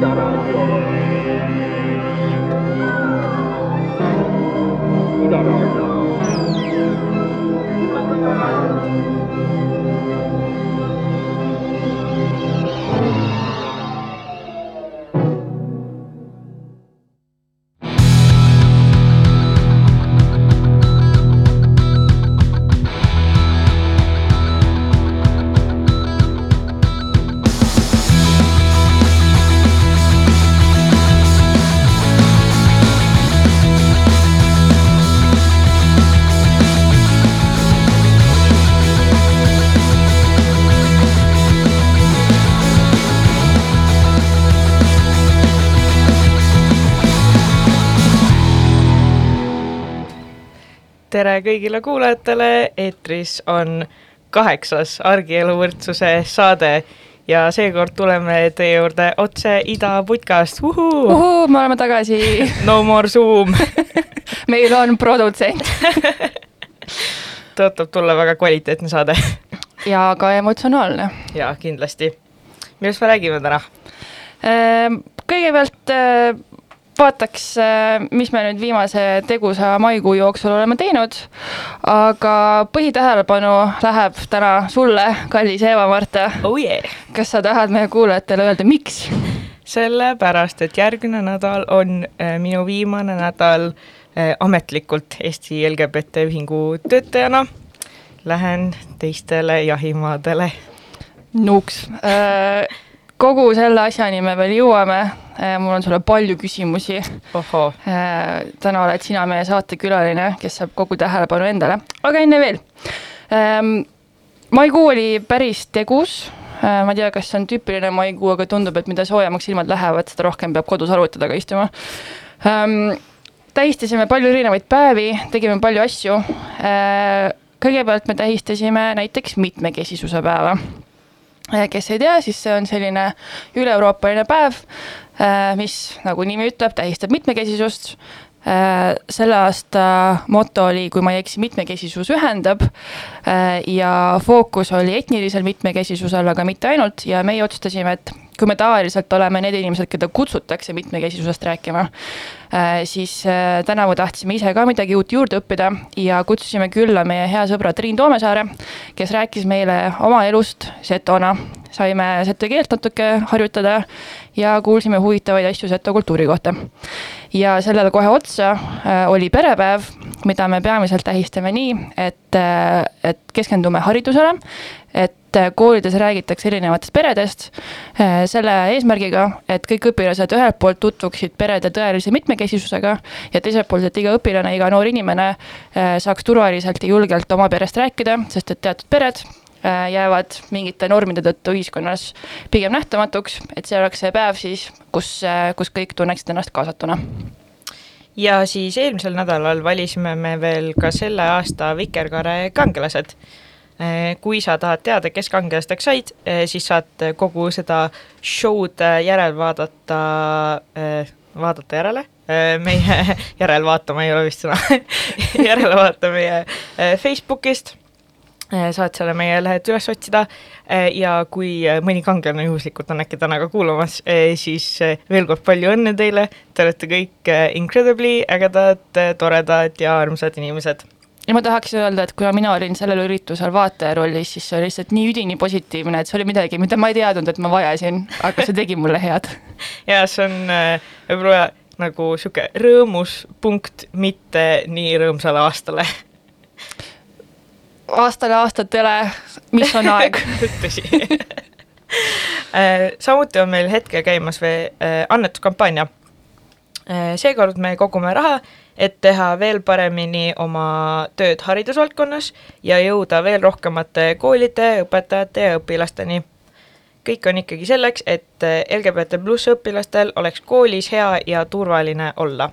udara udara udaraku tere kõigile kuulajatele, eetris on kaheksas argielu võrdsuse saade ja seekord tuleme teie juurde otse Ida putkast, uhuu! uhuu, me oleme tagasi no more Zoom meil on produtsent tõotab tulla väga kvaliteetne saade. ja ka emotsionaalne. jaa, kindlasti. millest me räägime täna? Ehm, kõigepealt äh, vaataks, äh, mis me nüüd viimase tegusa maikuu jooksul oleme teinud, aga põhitähelepanu läheb täna sulle, kallis Eva-Marta oh. Yeah. kas sa tahad meie kuulajatele öelda, miks? sellepärast, et järgmine nädal on äh, minu viimane nädal äh, ametlikult Eesti LGBT Ühingu töötajana. Lähen teistele jahimaadele. nuuks kogu selle asjani me veel jõuame, mul on sulle palju küsimusi. Äh, täna oled sina meie saatekülaline, kes saab kogu tähelepanu endale, aga enne veel. Ähm, maikuu oli päris tegus, äh, ma ei tea, kas see on tüüpiline maikuu, aga tundub, et mida soojemaks ilmad lähevad, seda rohkem peab kodus arvuti taga istuma. Ähm, tähistasime palju erinevaid päevi, tegime palju asju. kõigepealt me tähistasime näiteks mitmekesisuse päeva kes ei tea, siis see on selline üle-euroopaline päev, mis, nagu nimi ütleb, tähistab mitmekesisust. Äh, selle aasta moto oli, kui ma ei eksi, mitmekesisus ühendab. ja fookus oli etnilisel mitmekesisusel, aga mitte ainult ja meie otsustasime, et kui me tavaliselt oleme need inimesed, keda kutsutakse mitmekesisusest rääkima, siis tänavu tahtsime ise ka midagi uut juurde õppida ja kutsusime külla meie hea sõbra Triin Toomesaare, kes rääkis meile oma elust setona saime seto keelt natuke harjutada ja kuulsime huvitavaid asju seto kultuuri kohta. ja sellele kohe otsa äh, oli perepäev, mida me peamiselt tähistame nii, et, äh, et keskendume haridusele, et äh, koolides räägitakse erinevatest peredest selle eesmärgiga, et kõik õpilased ühelt poolt tutvuksid perede tõelise mitmekesisusega ja teiselt poolt, et iga õpilane, iga noor inimene saaks turvaliselt ja julgelt oma perest rääkida, sest et teatud pered Äh, jäävad mingite normide tõttu ühiskonnas pigem nähtamatuks, et see oleks see päev siis, kus, äh, kus kõik tunneksid ennast kaasatuna. ja siis eelmisel nädalal valisime me veel ka selle aasta Vikerkaare kangelased. Äh, kui sa tahad teada, kes kangelasteks said, siis saad kogu seda show'd järel vaadata, vaadata järele. Meie järel vaatama ei ole vist sõna järele vaata meie Facebookist. Saad selle meie lehelt üles otsida. Ja kui mõni kangelane juhuslikult on äkki täna ka kuulamas, siis veel kord palju õnne teile, te olete kõik incredibly ägedad, toredad ja armsad inimesed ja ma tahaks öelda, et kuna mina olin sellel üritusel vaataja rollis, siis see oli lihtsalt nii üdini positiivne, et see oli midagi, mida ma ei teadnud, et ma vajasin, aga see tegi mulle head. ja see on võib-olla nagu sihuke rõõmus punkt, mitte nii rõõmsale aastale aastale aastatele, mis on aeg tõsi äh, samuti on meil hetkel käimas veel äh, annetuskampaania. Äh, seekord me kogume raha, et teha veel paremini oma tööd haridusvaldkonnas ja jõuda veel rohkemate koolide, õpetajate ja õpilasteni. kõik on ikkagi selleks, et LGBT pluss õpilastel oleks koolis hea ja turvaline olla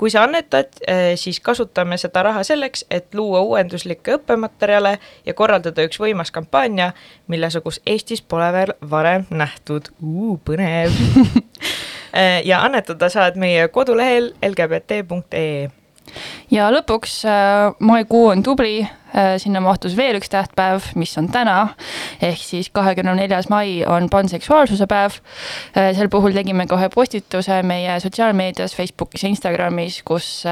kui sa annetad, eh, siis kasutame seda raha selleks, et luua uuenduslikke õppematerjale ja korraldada üks võimas kampaania, millesugust Eestis pole veel varem nähtud. põnev ja annetada saad meie kodulehel lgbt.ee ja lõpuks äh, maikuu on tubli äh, sinna mahtus veel üks tähtpäev, mis on täna, ehk siis kahekümne neljas mai on panseksuaalsuse päev. sel puhul tegime kohe postituse meie sotsiaalmeedias, Facebookis ja Instagramis, kus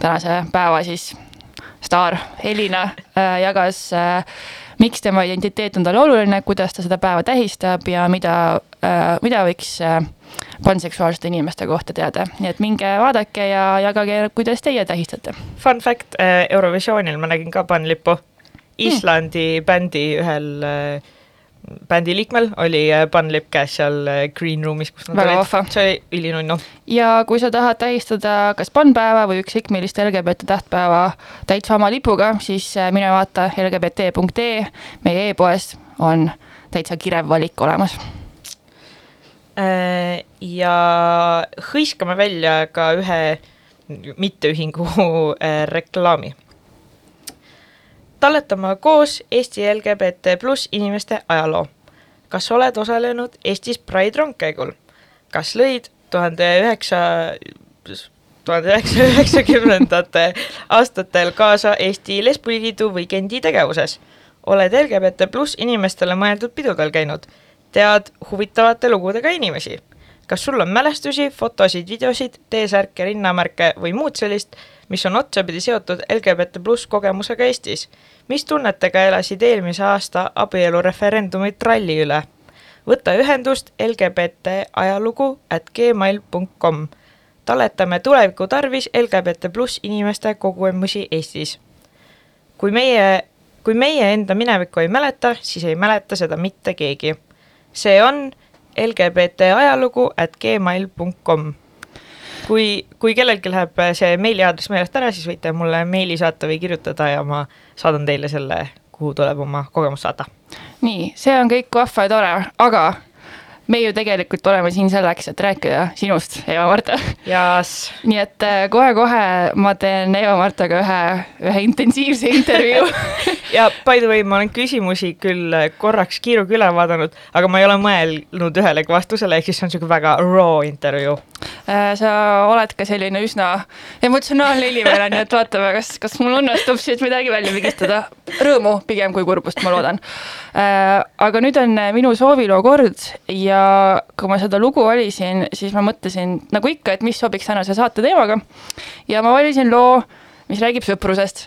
tänase päeva siis staar Elina jagas miks tema identiteet on talle oluline, kuidas ta seda päeva tähistab ja mida, äh, mida võiks äh, panseksuaalsete inimeste kohta teada, nii et minge vaadake ja jagage, kuidas teie tähistate. Fun fact, äh, Eurovisioonil ma nägin ka pannlippu Islandi hmm. bändi ühel äh, bändi liikmel oli pannlipp äh, käes seal äh, green room'is, kus nad Väga olid, see oli ülinunnu. ja kui sa tahad tähistada kas pannpäeva või ükskõik millist LGBT tähtpäeva täitsa oma lipuga, siis äh, mine vaata lgbt.ee, meie e-poes on täitsa kirev valik olemas. Ja hõiskame välja ka ühe mitteühingu reklaami talletama koos Eesti LGBT pluss inimeste ajaloo. kas oled osalenud Eestis Pride rongkäigul? kas lõid tuhande üheksa, tuhande üheksasaja üheksakümnendate aastatel kaasa Eesti Lesboliidu või Gendi tegevuses? oled LGBT pluss inimestele mõeldud pidudel käinud? Tead huvitavate lugudega inimesi? kas sul on mälestusi, fotosid, videosid, T-särke, rinnamärke või muud sellist, mis on otsapidi seotud LGBT pluss kogemusega Eestis. mis tunnetega elasid eelmise aasta abielureferendumi tralli üle? võta ühendust LGBT ajalugu at gmail.com. talletame tuleviku tarvis LGBT pluss inimeste kogemusi Eestis. kui meie, kui meie enda minevikku ei mäleta, siis ei mäleta seda mitte keegi. See on lgbt ajalugu at gmail.com kui, kui kellelgi läheb see meiliaadress meelest ära, siis võite mulle meili saata või kirjutada ja ma saadan teile selle, kuhu tuleb oma kogemus saata. nii, see on kõik vahva ja tore, aga me ju tegelikult oleme siin selleks, et rääkida sinust, Eva-Marta yes.. nii et äh, kohe-kohe ma teen Eva-Martaga ühe, ühe intensiivse intervjuu ja by the way, ma olen küsimusi küll äh, korraks kiiruga üle vaadanud, aga ma ei ole mõelnud ühelegi vastusele, ehk siis see on niisugune väga raw intervjuu. Äh, sa oled ka selline üsna emotsionaalne inimene, nii et vaatame, kas, kas mul õnnestub siit midagi välja pigistada. Rõõmu pigem kui kurbust, ma loodan. aga nüüd on minu sooviloo kord ja ja kui ma seda lugu valisin, siis ma mõtlesin nagu ikka, et mis sobiks tänase saate teemaga. ja ma valisin loo, mis räägib sõprusest.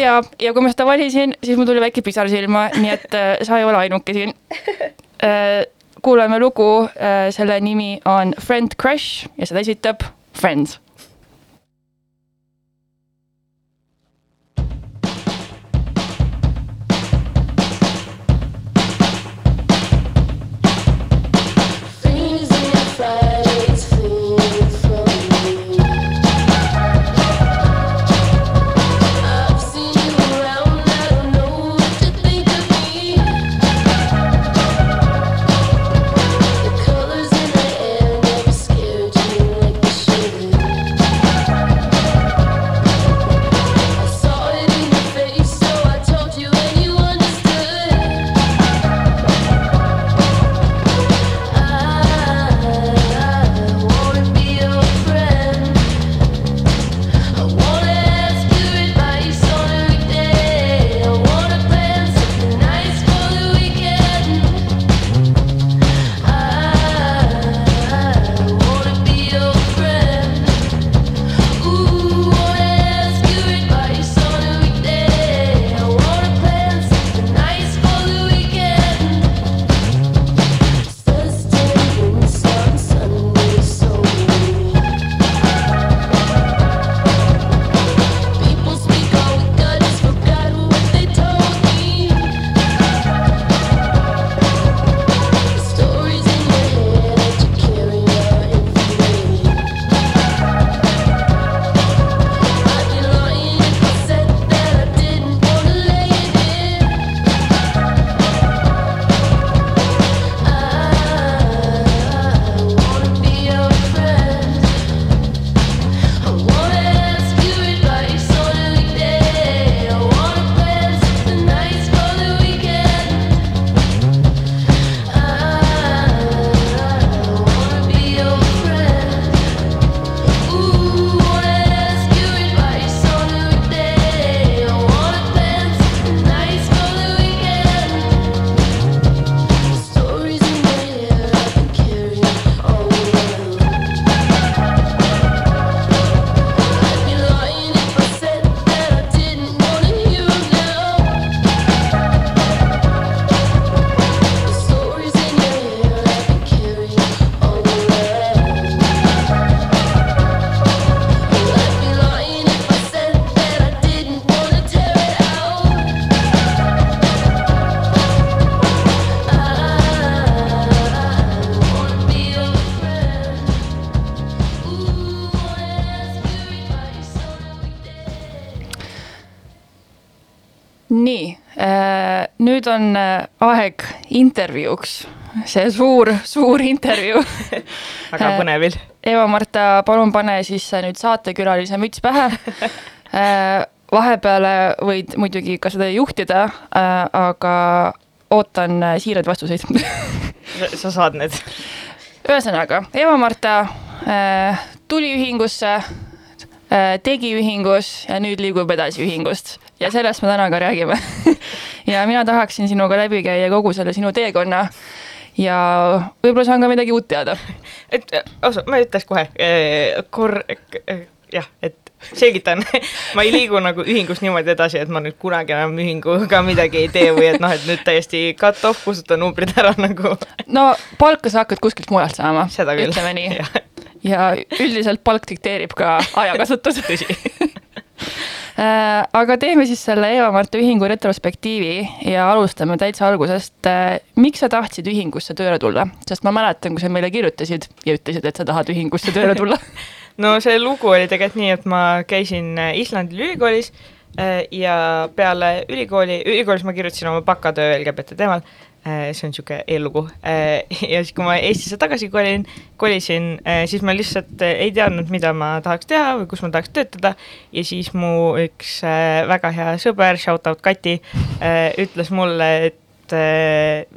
ja, ja kui ma seda valisin, siis mul tuli väike pisar silma, nii et äh, sa ei ole ainuke siin äh,. kuulame lugu äh,, selle nimi on Friend Crush ja seda esitab Friends nüüd on äh, aeg intervjuuks, see suur, suur intervjuu. Väga põnevil. Eva-Marta, palun pane siis nüüd saatekülalise müts pähe. Äh, vahepeale võid muidugi ka seda juhtida äh,, aga ootan siiraid vastuseid. Sa saad need. ühesõnaga, Eva-Marta äh, tuli ühingusse äh,, tegi ühingus ja nüüd liigub edasi ühingust ja sellest me täna ka räägime. Ja mina tahaksin sinuga läbi käia kogu selle sinu teekonna. Ja võib-olla saan ka midagi uut teada. et ausalt, ma ütleks kohe äh, kor-, jah, et selgitan. Ma ei liigu nagu ühingus niimoodi edasi, et ma nüüd kunagi enam ühinguga midagi ei tee või et noh, et nüüd täiesti cut off, kustuta numbrid ära nagu. no palka sa hakkad kuskilt mujalt saama, ütleme nii. ja üldiselt palk dikteerib ka ajakasutuse. Tõsi aga teeme siis selle Eva-Marta ühingu retrospektiivi ja alustame täitsa algusest. Äh, miks sa tahtsid ühingusse tööle tulla, sest ma mäletan, kui sa meile kirjutasid ja ütlesid, et sa tahad ühingusse tööle tulla no see lugu oli tegelikult nii, et ma käisin äh, Islandil ülikoolis äh, ja peale ülikooli, ülikoolis ma kirjutasin oma bakatöö LGBT teemal, äh, see on niisugune eellugu, ja siis, kui ma Eestisse tagasi kolin, kolisin, siis ma lihtsalt ei teadnud, mida ma tahaks teha või kus ma tahaks töötada. Ja siis mu üks väga hea sõber, shout out Kati, ütles mulle, et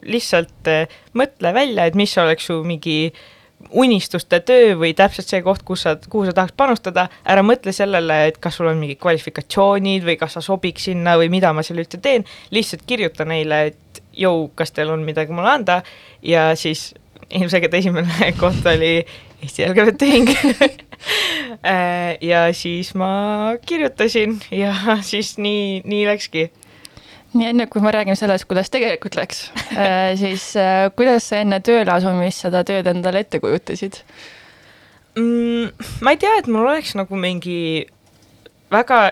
lihtsalt mõtle välja, et mis oleks su mingi äh, unistuste töö või täpselt see koht, kus sa, kuhu sa tahaks panustada, ära mõtle sellele, et kas sul on mingid kvalifikatsioonid või kas sa sobiks sinna või mida ma seal üldse teen, lihtsalt kirjuta neile, et jõu, kas teil on midagi mulle anda? Ja siis ilmselgelt esimene koht oli Eesti LGBT Ühing äh, ja siis ma kirjutasin ja siis nii, nii läkski. Nii enne kui me räägime sellest, kuidas tegelikult läks äh, siis äh, kuidas sa enne tööle asumist seda tööd endale ette kujutasid? Mm,? ma ei tea, et mul oleks nagu mingi väga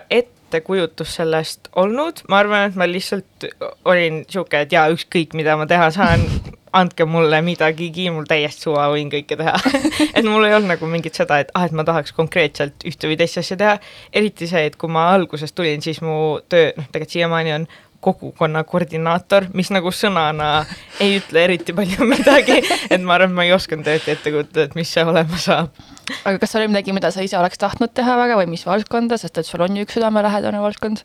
ettekujutus sellest olnud, ma arvan, et ma lihtsalt olin niisugune, et jaa, ükskõik, mida ma teha saan, andke mulle midagigi, mul täiesti suva, võin kõike teha. Et mul ei olnud nagu mingit seda, et ah, et ma tahaks konkreetselt ühte või teist asja teha, eriti see, et kui ma alguses tulin, siis mu töö, noh, tegelikult siiamaani on kogukonna koordinaator, mis nagu sõnana ei ütle eriti palju midagi, et ma arvan, et ma ei osanud eriti ette kujutada, et mis see olema saab. aga kas oli midagi, mida sa ise oleks tahtnud teha väga või mis valdkonda, sest et sul on ju üks südamelähedane valdkond?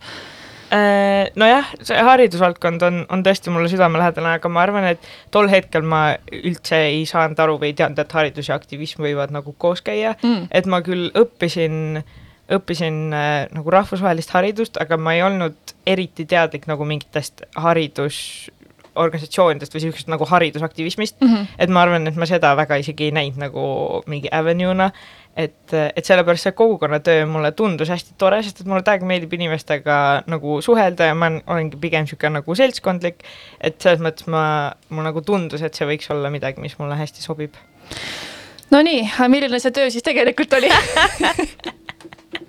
Äh, nojah, see haridusvaldkond on, on tõesti mulle südamelähedane, aga ma arvan, et tol hetkel ma üldse ei saanud aru või ei teadnud, et haridus ja aktivism võivad nagu koos käia mm., et ma küll õppisin äh, õppisin äh, nagu rahvusvahelist haridust, aga ma ei olnud eriti teadlik nagu mingitest haridusorganisatsioonidest või niisugusest nagu haridusaktivismist mm, -hmm. et ma arvan, et ma seda väga isegi ei näinud nagu mingi avenue'na, et, et sellepärast see kogukonnatöö mulle tundus hästi tore, sest et mulle täiega meeldib inimestega nagu suhelda ja ma olengi pigem niisugune nagu seltskondlik, et selles mõttes ma, mul nagu tundus, et see võiks olla midagi, mis mulle hästi sobib. Nonii, milline see töö siis tegelikult oli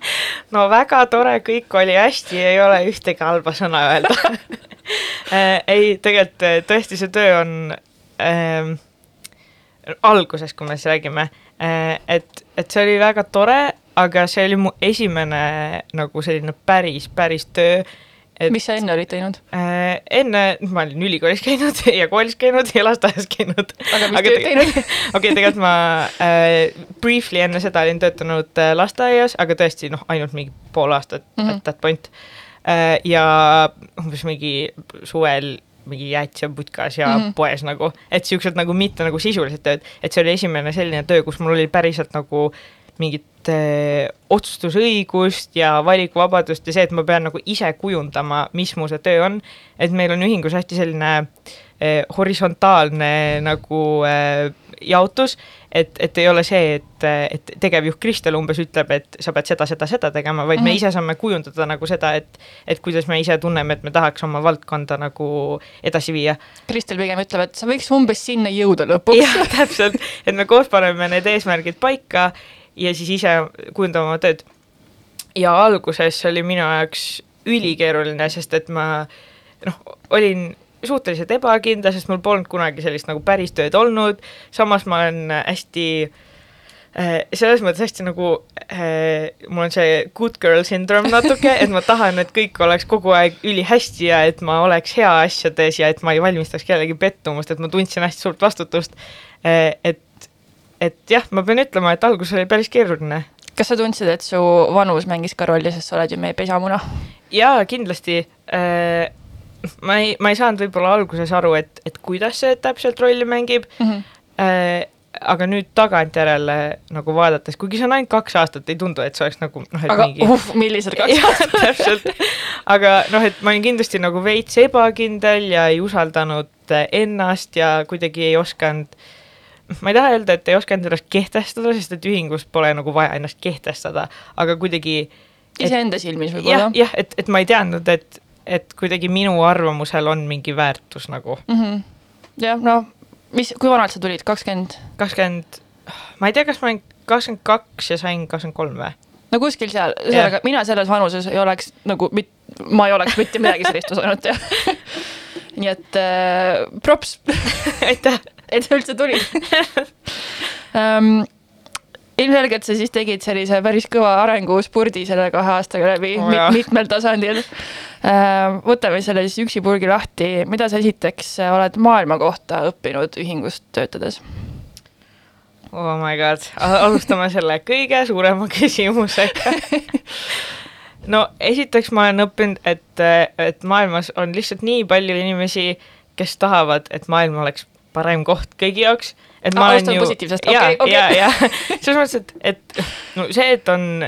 no väga tore, kõik oli hästi, ei ole ühtegi halba sõna öelda. Äh, ei, tegelikult äh, tõesti, see töö on äh, alguses, kui me siis räägime äh,, et, et see oli väga tore, aga see oli mu esimene nagu selline päris, päris töö et mis sa enne olid teinud äh,? enne, ma olin ülikoolis käinud ja koolis käinud ja lasteaias käinud. aga mis tööd teinud? okei, tegelikult ma äh, briefly enne seda olin töötanud äh, lasteaias, aga tõesti noh, ainult mingi pool aastat mm -hmm. at that point äh,. ja umbes mingi suvel mingi jäätis ja putkas ja mm -hmm. poes nagu, et siuksed nagu mitte nagu sisulised tööd, et see oli esimene selline töö, kus mul oli päriselt nagu mingit äh, otsustusõigust ja valikuvabadust ja see, et ma pean nagu ise kujundama, mis mu see töö on, et meil on ühingus hästi selline äh, horisontaalne nagu äh, jaotus, et, et ei ole see, et, et tegevjuht Kristel umbes ütleb, et sa pead seda, seda, seda tegema, vaid mm -hmm. me mhm. ise saame kujundada nagu seda, et et kuidas me ise tunneme, et me tahaks oma valdkonda nagu edasi viia. Kristel pigem ütleb, et sa võiks umbes sinna jõuda lõpuks. jah, täpselt, et me koos paneme need eesmärgid paika ja siis ise kujundama oma tööd. ja alguses oli minu jaoks ülikeeruline, sest et ma noh, olin suhteliselt ebakindel, sest mul polnud kunagi sellist nagu päris tööd olnud, samas ma olen hästi äh, selles mõttes hästi nagu äh, mul on see good girl syndrome natuke, et ma tahan, et kõik oleks kogu aeg ülihästi ja et ma oleks hea asjades ja et ma ei valmistaks kellelegi pettumust, et ma tundsin hästi suurt vastutust äh,. et, et jah, ma pean ütlema, et algus oli päris keeruline. kas sa tundsid, et su vanus mängis ka rolli, sest sa oled ju meie pesamuna? jaa, kindlasti äh, ma ei, ma ei saanud võib-olla alguses aru, et, et kuidas see täpselt rolli mängib mm. -hmm. Äh, aga nüüd tagantjärele nagu vaadates, kuigi see on ainult kaks aastat, ei tundu, et see oleks nagu noh, et aga mingi... uh, millised kaks aastat täpselt, aga noh, et ma olin kindlasti nagu veits ebakindel ja ei usaldanud ennast ja kuidagi ei osanud ma ei taha öelda, et ei osanud ennast kehtestada, sest et ühingus pole nagu vaja ennast kehtestada, aga kuidagi iseenda silmis võib-olla. jah, jah, et, et ma ei teadnud, et et kuidagi minu arvamusel on mingi väärtus nagu mm. -hmm. jah, no mis, kui vanalt sa tulid, kakskümmend? kakskümmend, ma ei tea, kas ma olin kakskümmend kaks ja sain kakskümmend kolm või? no kuskil seal, ühesõnaga mina selles vanuses ei oleks nagu mit-, ma ei oleks mitte midagi sellist osanud teha nii et äh, props aitäh et sa üldse tulid um, ilmselgelt sa siis tegid sellise päris kõva arenguspurdi selle kahe aastaga läbi oh, mit mitmel tasandil. Äh, võtame selle siis üksipulgi lahti, mida sa esiteks oled maailma kohta õppinud ühingus töötades? Oh my god, alustame selle kõige suurema küsimusega. No esiteks ma olen õppinud, et, et maailmas on lihtsalt nii palju inimesi, kes tahavad, et maailm oleks parem koht kõigi jaoks et ma olen ju. positiivsest, okei, okei. ja, ja selles mõttes, et, et no see, et on,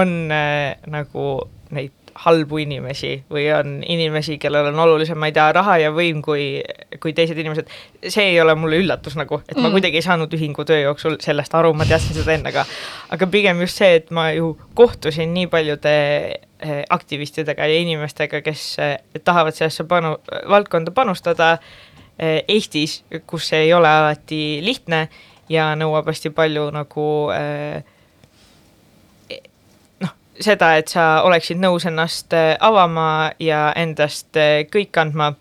on äh, nagu neid halbu inimesi või on inimesi, kellel on olulisem, ma ei tea, raha ja võim kui, kui teised inimesed, see ei ole mulle üllatus nagu, et ma mm. kuidagi ei saanud ühingu töö jooksul sellest aru, ma teadsin seda enne ka. aga pigem just see, et ma ju kohtusin nii paljude äh, aktivistidega ja inimestega, kes äh, tahavad sellesse panu, valdkonda panustada Eh, Eestis, kus see ei ole alati lihtne ja nõuab hästi palju nagu eh, noh, seda, et sa oleksid nõus ennast eh, avama ja endast kõik andma.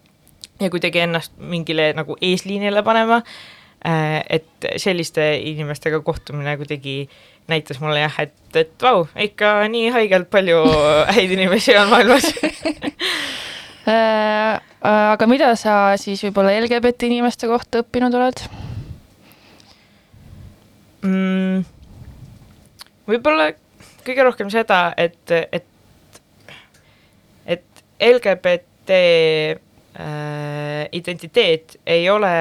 Ja kuidagi ennast mingile nagu eesliinile panema, et selliste inimestega kohtumine kuidagi näitas mulle jah, et, et vau, ikka nii haigelt palju häid inimesi on maailmas. Äh, aga mida sa siis võib-olla LGBT inimeste kohta õppinud oled mm,? võib-olla kõige rohkem seda, et, et, et LGBT äh, identiteet ei ole,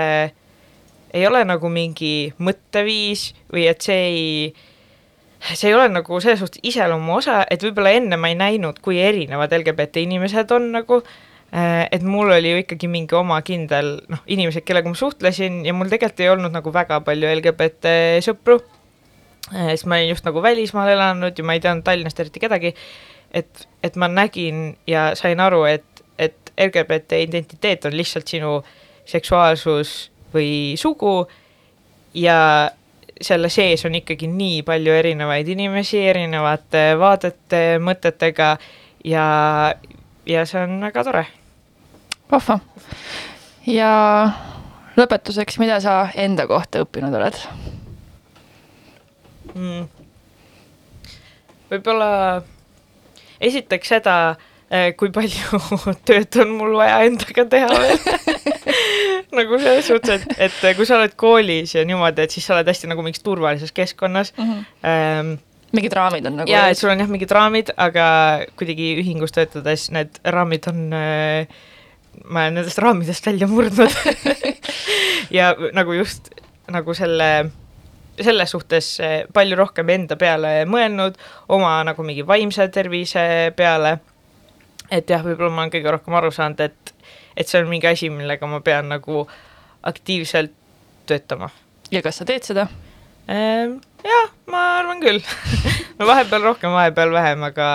ei ole nagu mingi mõtteviis või et see ei see ei ole nagu selles suhtes iseloomu osa, et võib-olla enne ma ei näinud, kui erinevad LGBT inimesed on nagu äh, Äh, et mul oli ju ikkagi mingi oma kindel noh, inimesed, kellega ma suhtlesin ja mul tegelikult ei olnud nagu väga palju LGBT sõpru, äh, siis ma olin just nagu välismaal elanud ja ma ei teadnud Tallinnast eriti kedagi, et, et ma nägin ja sain aru, et, et LGBT identiteet on lihtsalt sinu seksuaalsus või sugu. Ja selle sees on ikkagi nii palju erinevaid inimesi, erinevate vaadete, mõtetega ja, ja see on väga tore vahva. ja lõpetuseks, mida sa enda kohta õppinud oled mm.? võib-olla esiteks seda, eh, kui palju tööd on mul vaja endaga teha veel nagu selles suhtes, et, et kui sa oled koolis ja niimoodi, et siis sa oled hästi nagu mingis turvalises keskkonnas mm. -hmm. Ähm, mingid raamid on nagu. jaa, et sul on jah mingid raamid, aga kuidagi ühingus töötades need raamid on äh, ma olen nendest raamidest välja murdnud ja nagu just nagu selle, selles suhtes eh, palju rohkem enda peale mõelnud, oma nagu mingi vaimse tervise peale, et jah, võib-olla ma olen kõige rohkem aru saanud, et, et see on mingi asi, millega ma pean nagu aktiivselt töötama. ja kas sa teed seda? Jah, ma arvan küll no vahepeal rohkem, vahepeal vähem, aga,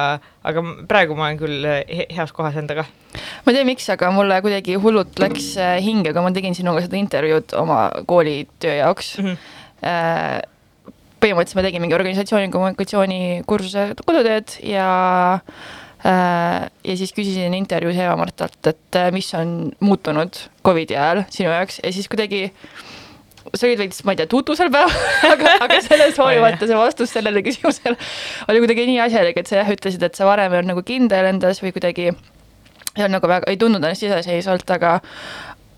aga praegu ma olen küll he heas kohas endaga. ma ei tea, miks, aga mulle kuidagi hullult läks äh, hinge, kui ma tegin sinuga seda intervjuud oma koolitöö jaoks mm. -hmm. põhimõtteliselt ma tegin mingi organisatsiooni kommunikatsioonikursuse kodutööd ja ja siis küsisin intervjuus Eva-Martalt, et mis on muutunud Covidi ajal sinu jaoks ja siis kuidagi sa olid veits, ma ei tea, tutusel päeval, aga, aga sellest hoolimata see vastus sellele küsimusele oli kuidagi nii asjalik, et sa jah, ütlesid, et sa varem ei olnud nagu kindel endas või kuidagi ei olnud nagu väga, ei tundnud ennast iseseisvalt, aga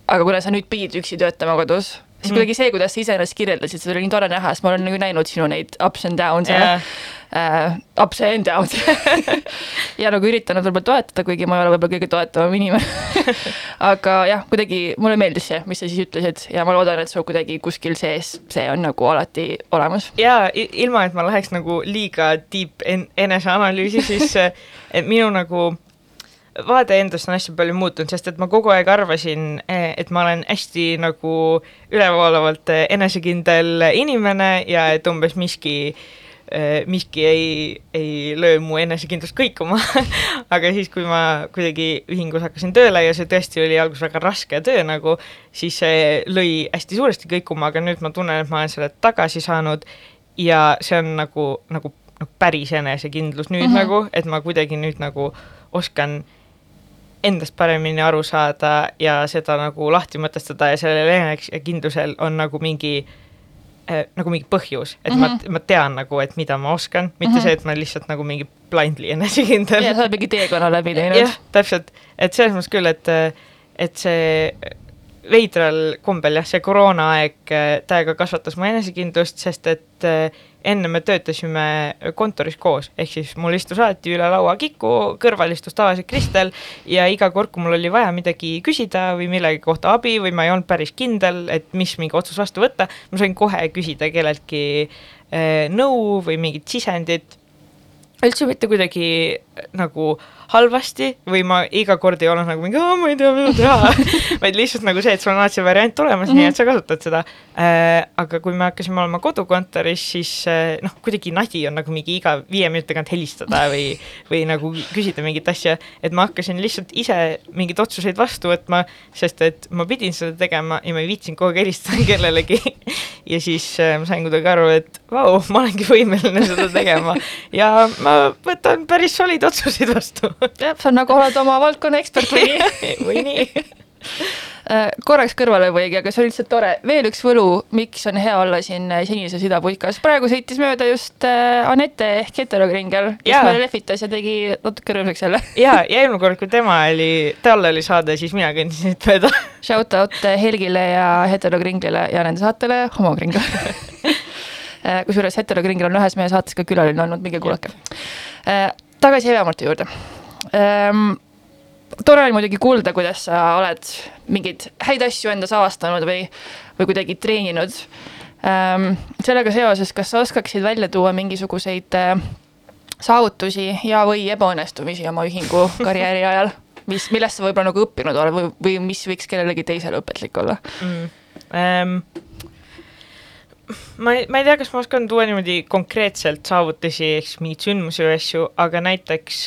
aga kuna sa nüüd pidid üksi töötama kodus, siis mm. kuidagi see, kuidas sa ise ennast kirjeldasid, seda oli nii tore näha, sest ma olen nagu näinud sinu neid ups and downs yeah. uh, ups and downs ja nagu üritanud võib-olla toetada, kuigi ma ei ole võib-olla kõige toetavam inimene aga jah, kuidagi mulle meeldis see, mis sa siis ütlesid ja ma loodan, et sul kuidagi kuskil sees see on nagu alati olemas. ja ilma, et ma läheks nagu liiga deep en eneseanalüüsi, siis minu nagu vaade endast on hästi palju muutunud, sest et ma kogu aeg arvasin, et ma olen hästi nagu ülevoolavalt enesekindel inimene ja et umbes miski miski ei, ei löö mu enesekindlust kõikuma aga siis, kui ma kuidagi ühingus hakkasin tööle ja see tõesti oli alguses väga raske töö nagu, siis see lõi hästi suuresti kõikuma, aga nüüd ma tunnen, et ma olen selle tagasi saanud ja see on nagu, nagu, nagu päris enesekindlus nüüd mm -hmm. nagu, et ma kuidagi nüüd nagu oskan endast paremini aru saada ja seda nagu lahti mõtestada ja sellel enesekindlusel on nagu mingi äh, nagu mingi põhjus, et mm -hmm. ma, ma tean nagu, et mida ma oskan, mitte mm -hmm. see, et ma lihtsalt nagu mingi blindly enesekindel. ja sa oled mingi teekonna läbi teinud. jah, täpselt, et selles mõttes küll, et, et see veidral kombel jah, see koroonaaeg äh, täiega kasvatas mu enesekindlust, sest et äh, enne me töötasime kontoris koos, ehk siis mul istus alati üle laua Kiku, kõrval istus tavaliselt Kristel ja iga kord, kui mul oli vaja midagi küsida või millegi kohta abi või ma ei olnud päris kindel, et mis mingi otsus vastu võtta, ma sain kohe küsida kelleltki äh, nõu või mingit sisendit. Üldse mitte kuidagi nagu halvasti või ma iga kord ei olnud nagu mingi, ma ei tea, mida teha. Vaid lihtsalt nagu see, et sul on alati see variant olemas mm, -hmm. nii et sa kasutad seda. Äh,. aga kui me hakkasime olema kodukontoris, siis äh, noh, kuidagi nadi on nagu mingi iga viie minuti tagant helistada või, või nagu küsida mingit asja, et ma hakkasin lihtsalt ise mingeid otsuseid vastu võtma, sest et ma pidin seda tegema ja ma ei viitsinud kogu aeg helistada kellelegi. Ja siis äh, ma sain kuidagi aru, et vau, ma olengi võimeline seda tegema. Ja ma võtan päris soliid otsuseid vastu jah, sa nagu oled oma valdkonna ekspert või nii või nii äh, korraks kõrvalepõige, aga see oli lihtsalt tore. veel üks võlu, miks on hea olla siin äh, sinises idaputkas. praegu sõitis mööda just äh, Anette ehk heterokringel, kes ja. meile lehvitas ja tegi natuke rõõmsaks jälle. ja, ja eelmine kord, kui tema oli, tal oli saade, siis mina kõndisin siit mööda. Shout out Helgile ja heterokringlile ja nende saatele Homokringel kusjuures heterokringel on ühes meie saates ka külaline olnud, minge kuulake. tagasi Evamorti juurde ähm, tore oli muidugi kuulda, kuidas sa oled mingeid häid asju endas avastanud või, või kuidagi treeninud ähm,. sellega seoses, kas sa oskaksid välja tuua mingisuguseid äh, saavutusi ja, või ebaõnnestumisi oma ühingu karjääri ajal, mis, millest sa võib-olla nagu õppinud oled või, või mis võiks kellelegi teisele õpetlik olla mm.? Um ma ei, ma ei tea, kas ma oskan tuua niimoodi konkreetselt saavutusi, eks mingeid sündmusi või asju, aga näiteks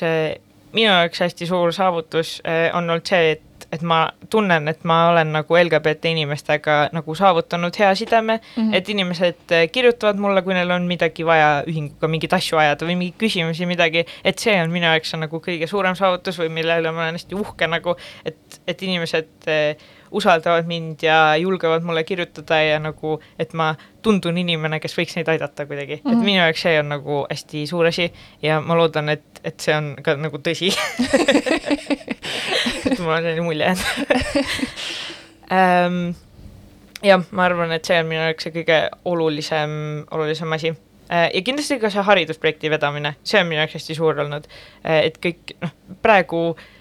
minu jaoks hästi suur saavutus eh, on olnud see, et et ma tunnen, et ma olen nagu LGBT inimestega nagu saavutanud hea sideme mm, -hmm. et inimesed eh, kirjutavad mulle, kui neil on midagi vaja ühinguga mingeid asju ajada või mingeid küsimusi, midagi, et see on minu jaoks on nagu kõige suurem saavutus või mille üle ma olen hästi uhke nagu, et, et inimesed äh, usaldavad mind ja julgevad mulle kirjutada ja nagu, et ma tundun inimene, kes võiks neid aidata kuidagi mm, -hmm. et mhm. minu jaoks see on nagu hästi suur asi ja ma loodan, et, et see on ka nagu tõsi et mul on selline mulje ähm, jah, ma arvan, et see on minu jaoks see kõige olulisem, olulisem asi äh, ja kindlasti ka see haridusprojekti vedamine, see on minu jaoks hästi suur olnud, äh, et kõik noh, praegu äh,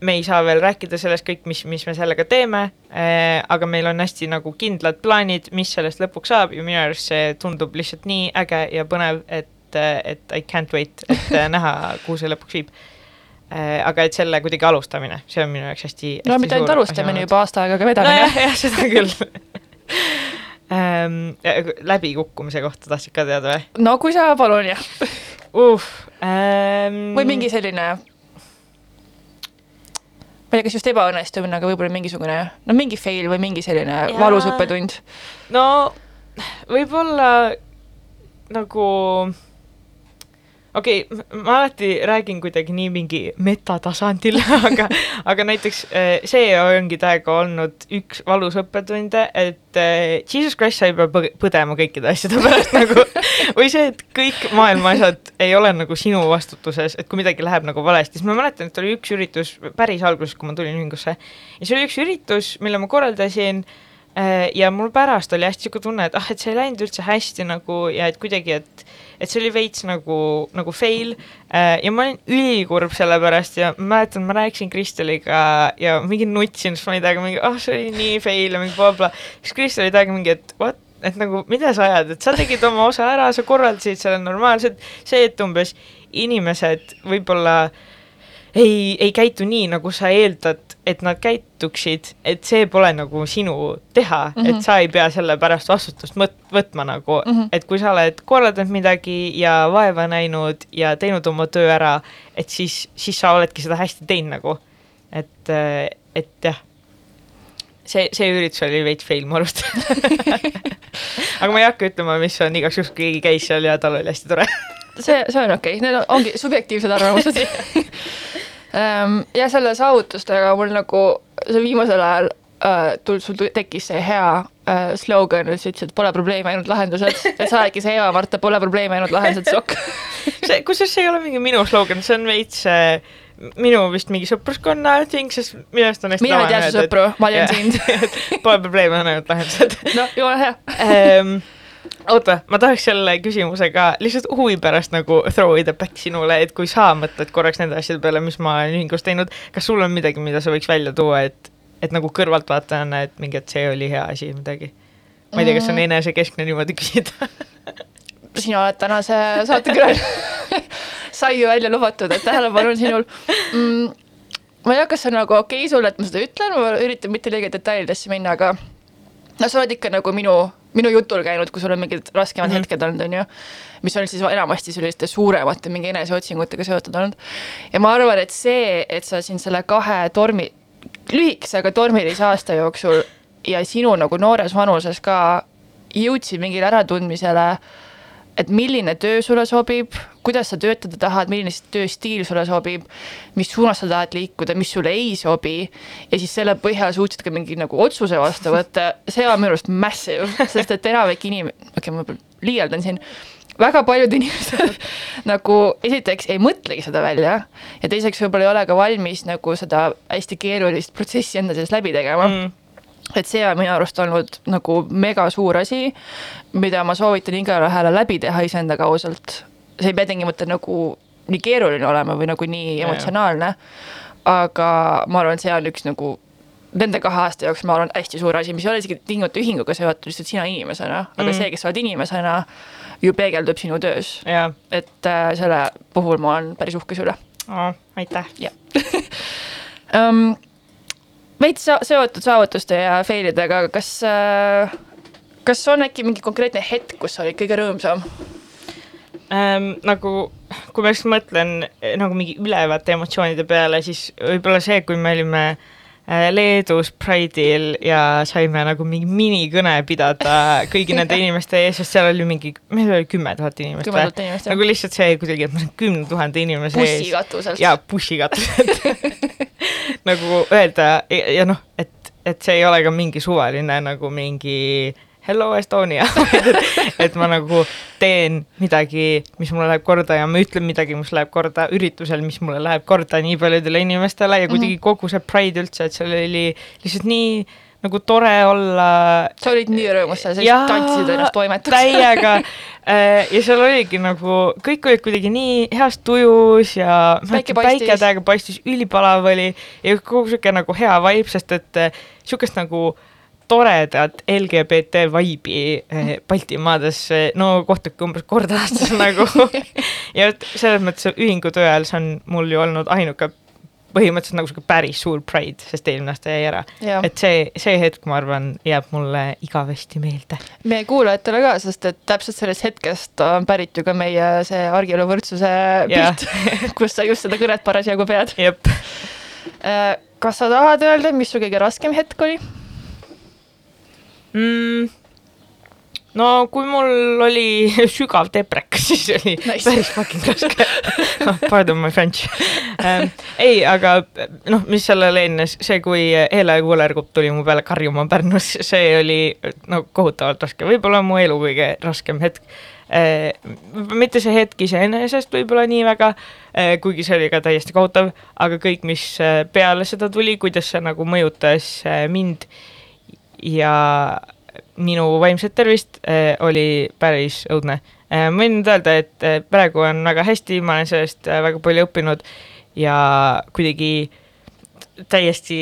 me ei saa veel rääkida sellest kõik, mis, mis me sellega teeme äh,, aga meil on hästi nagu kindlad plaanid, mis sellest lõpuks saab ja minu arust see tundub lihtsalt nii äge ja põnev, et, et I can't wait, et näha, kuhu see lõpuks viib äh,. aga et selle kuidagi alustamine, see on minu jaoks hästi, hästi no mitte ainult alustamine, juba aasta aega ka vedamine no,. jah, seda küll ähm, läbikukkumise kohta tahtsid ka teada või? no kui sa palun, jah uh,. Ähm, või mingi selline ma ei tea, kas just ebaõnnestumine, aga võib-olla mingisugune, no mingi fail või mingi selline ja... valus õppetund? no võib-olla nagu okei okay,, ma alati räägin kuidagi nii mingi metatasandil aga, aga näiteks äh, see ongi täiega olnud üks valus õppetunde, et äh, Jesus Christ, sa ei pea põdema kõikide asjade pärast nagu või see, et kõik maailma asjad ei ole nagu sinu vastutuses, et kui midagi läheb nagu valesti, siis ma mäletan, et oli üks üritus päris alguses, kui ma tulin ühingusse ja see oli üks üritus, mille ma korraldasin äh, ja mul pärast oli hästi niisugune tunne, et ah, et see ei läinud üldse hästi nagu ja et kuidagi, et et see oli veits nagu, nagu fail. Äh, ja ma olin ülikurb selle pärast ja ma mäletan, ma rääkisin Kristeliga ja mingi nutsin, sest ma olin täiega mingi, ah oh, see oli nii fail ja mingi blablabla, siis Kristel oli täiega mingi, et what, et nagu mida sa ajad, et sa tegid oma osa ära, sa korraldasid selle normaalselt, see, et umbes inimesed võib-olla ei, ei käitu nii, nagu sa eeldad et nad käituksid, et see pole nagu sinu teha mm, -hmm. et mhm. sa ei pea selle pärast vastutust mõt-, võtma nagu mm, -hmm. et kui sa oled korraldanud midagi ja vaeva näinud ja teinud oma töö ära, et siis, siis sa oledki seda hästi teinud nagu. et, et jah, see, see üritus oli veits fail mu arust aga ma ei hakka ütlema, mis on igaks juhuks, keegi käis seal ja tal oli hästi tore see, see on okei okay., need ongi subjektiivsed arvamused ja selle saavutustega mul nagu see viimasel ajal äh, tul-, sul tekkis see hea äh, slogan, et sa ütlesid, et pole probleemi, ainult lahendused, et sa oledki see Eva-Marta, pole probleemi, ainult lahendused, sokk. See, kusjuures see ei ole mingi minu slogan, see on veits äh, minu vist mingi sõpruskonna thing, sest minu arust on hästi mina ei tea su sõpru, ma tean sind. Pole probleemi, on ainult lahendused. noh, jumala hea. Um, oota, ma tahaks selle küsimusega lihtsalt huvi pärast nagu throw it back sinule, et kui sa mõtled korraks nende asjade peale, mis ma olen ühingus teinud, kas sul on midagi, mida sa võiks välja tuua, et, et nagu kõrvaltvaatajana, et mingi, et see oli hea asi, midagi? ma ei tea, kas see on mm. enesekeskne niimoodi küsida sina oled tänase saatekülaline sai ju välja lubatud, et tähelepanu on sinul mm,. ma ei tea, kas see on nagu okei okay sulle, et ma seda ütlen, ma üritan mitte liiga detailidesse minna, aga no sa oled ikka nagu minu minu jutul käinud, kui sul on mingid raskemad mm -hmm. hetked olnud, on ju, mis on siis enamasti selliste suuremate mingi eneseotsingutega seotud olnud. ja ma arvan, et see, et sa siin selle kahe tormi, lühikese, aga tormilise aasta jooksul ja sinu nagu noores vanuses ka jõudsid mingile äratundmisele, et milline töö sulle sobib, kuidas sa töötada tahad, milline tööstiil sulle sobib, mis suunas sa tahad liikuda, mis sulle ei sobi ja siis selle põhjal suutsid ka mingi nagu otsuse vastu võtta, see on minu arust massive, sest et enamik inim-, okei okay,, ma liialdan siin, väga paljud inimesed nagu esiteks ei mõtlegi seda välja ja teiseks võib-olla ei ole ka valmis nagu seda hästi keerulist protsessi enda sees läbi tegema. Mm et see on minu arust olnud nagu mega suur asi, mida ma soovitan igale ühele läbi teha iseendaga ausalt see ei pea tingimata nagu nii keeruline olema või nagu nii emotsionaalne. aga ma arvan, see on üks nagu nende kahe aasta jooksul, ma arvan, hästi suur asi, mis ei ole isegi tingimata ühinguga seotud, lihtsalt sina inimesena, aga mm. see, kes sa oled inimesena, ju peegeldub sinu töös. et äh, selle puhul ma olen päris uhke su üle oh,. aitäh. jah um, veits seotud saavutuste ja fail idega, kas äh,, kas on äkki mingi konkreetne hetk, kus sa olid kõige rõõmsam? ähm,. nagu, kui ma just mõtlen nagu mingi ülevate emotsioonide peale, siis võib-olla see, kui me olime äh, Leedus Pride'il ja saime nagu mingi minikõne pidada kõigi nende inimeste ees, sest seal oli mingi, meil oli kümme tuhat inimest või? nagu lihtsalt see kuidagi, et ma olen kümne tuhande inimese ees. bussikatuselt. jaa, bussikatuselt nagu öelda ja, ja noh, et, et see ei ole ka mingi suvaline nagu mingi äh, hello Estonia et ma nagu teen midagi, mis mulle läheb korda ja ma ütlen midagi, mis läheb korda üritusel, mis mulle läheb korda nii paljudele inimestele ja kuidagi mm -hmm. kogu see Pride üldse, et seal oli lihtsalt nii nagu tore olla. sa olid nii rõõmus seal, sa lihtsalt tantsisid ennast toimetuks täiega äh, ja seal oligi nagu, kõik olid kuidagi nii heas tujus ja päike paistis, päike täiega paistis, ülipalav oli ja kogu sihuke nagu hea vibe, sest et äh, sihukest nagu äh, toredat LGBT vibe'i eh, Baltimaades, no kohtuge umbes kord aastas nagu ja selles mõttes ühingutöö ajal see on mul ju olnud ainuke põhimõtteliselt nagu sihuke päris suur pride, sest eelmine aasta jäi ära. et see, see hetk, ma arvan, jääb mulle igavesti meelde. meie kuulajatele ka, sest et täpselt sellest hetkest on pärit ju ka meie see argielu võrdsuse pilt kus sa just seda kõnet parasjagu pead. Äh, kas sa tahad öelda, mis su kõige raskem hetk oli? Mm,? no kui mul oli sügav deprekas, siis oli nice. päris fucking raske Pardon my french ähm, ei, aga noh, mis sellele eelnes, see, kui Eela ja Kuulergupp tuli mu peale karjuma Pärnus, see oli no kohutavalt raske, võib-olla mu elu kõige raskem hetk äh,. mitte see hetk iseenesest võib-olla nii väga äh,, kuigi see oli ka täiesti kohutav, aga kõik, mis äh, peale seda tuli, kuidas see nagu mõjutas äh, mind ja minu vaimset tervist äh, oli päris õudne äh,. ma võin nüüd öelda, et äh, praegu on väga hästi, ma olen sellest väga palju õppinud ja kuidagi täiesti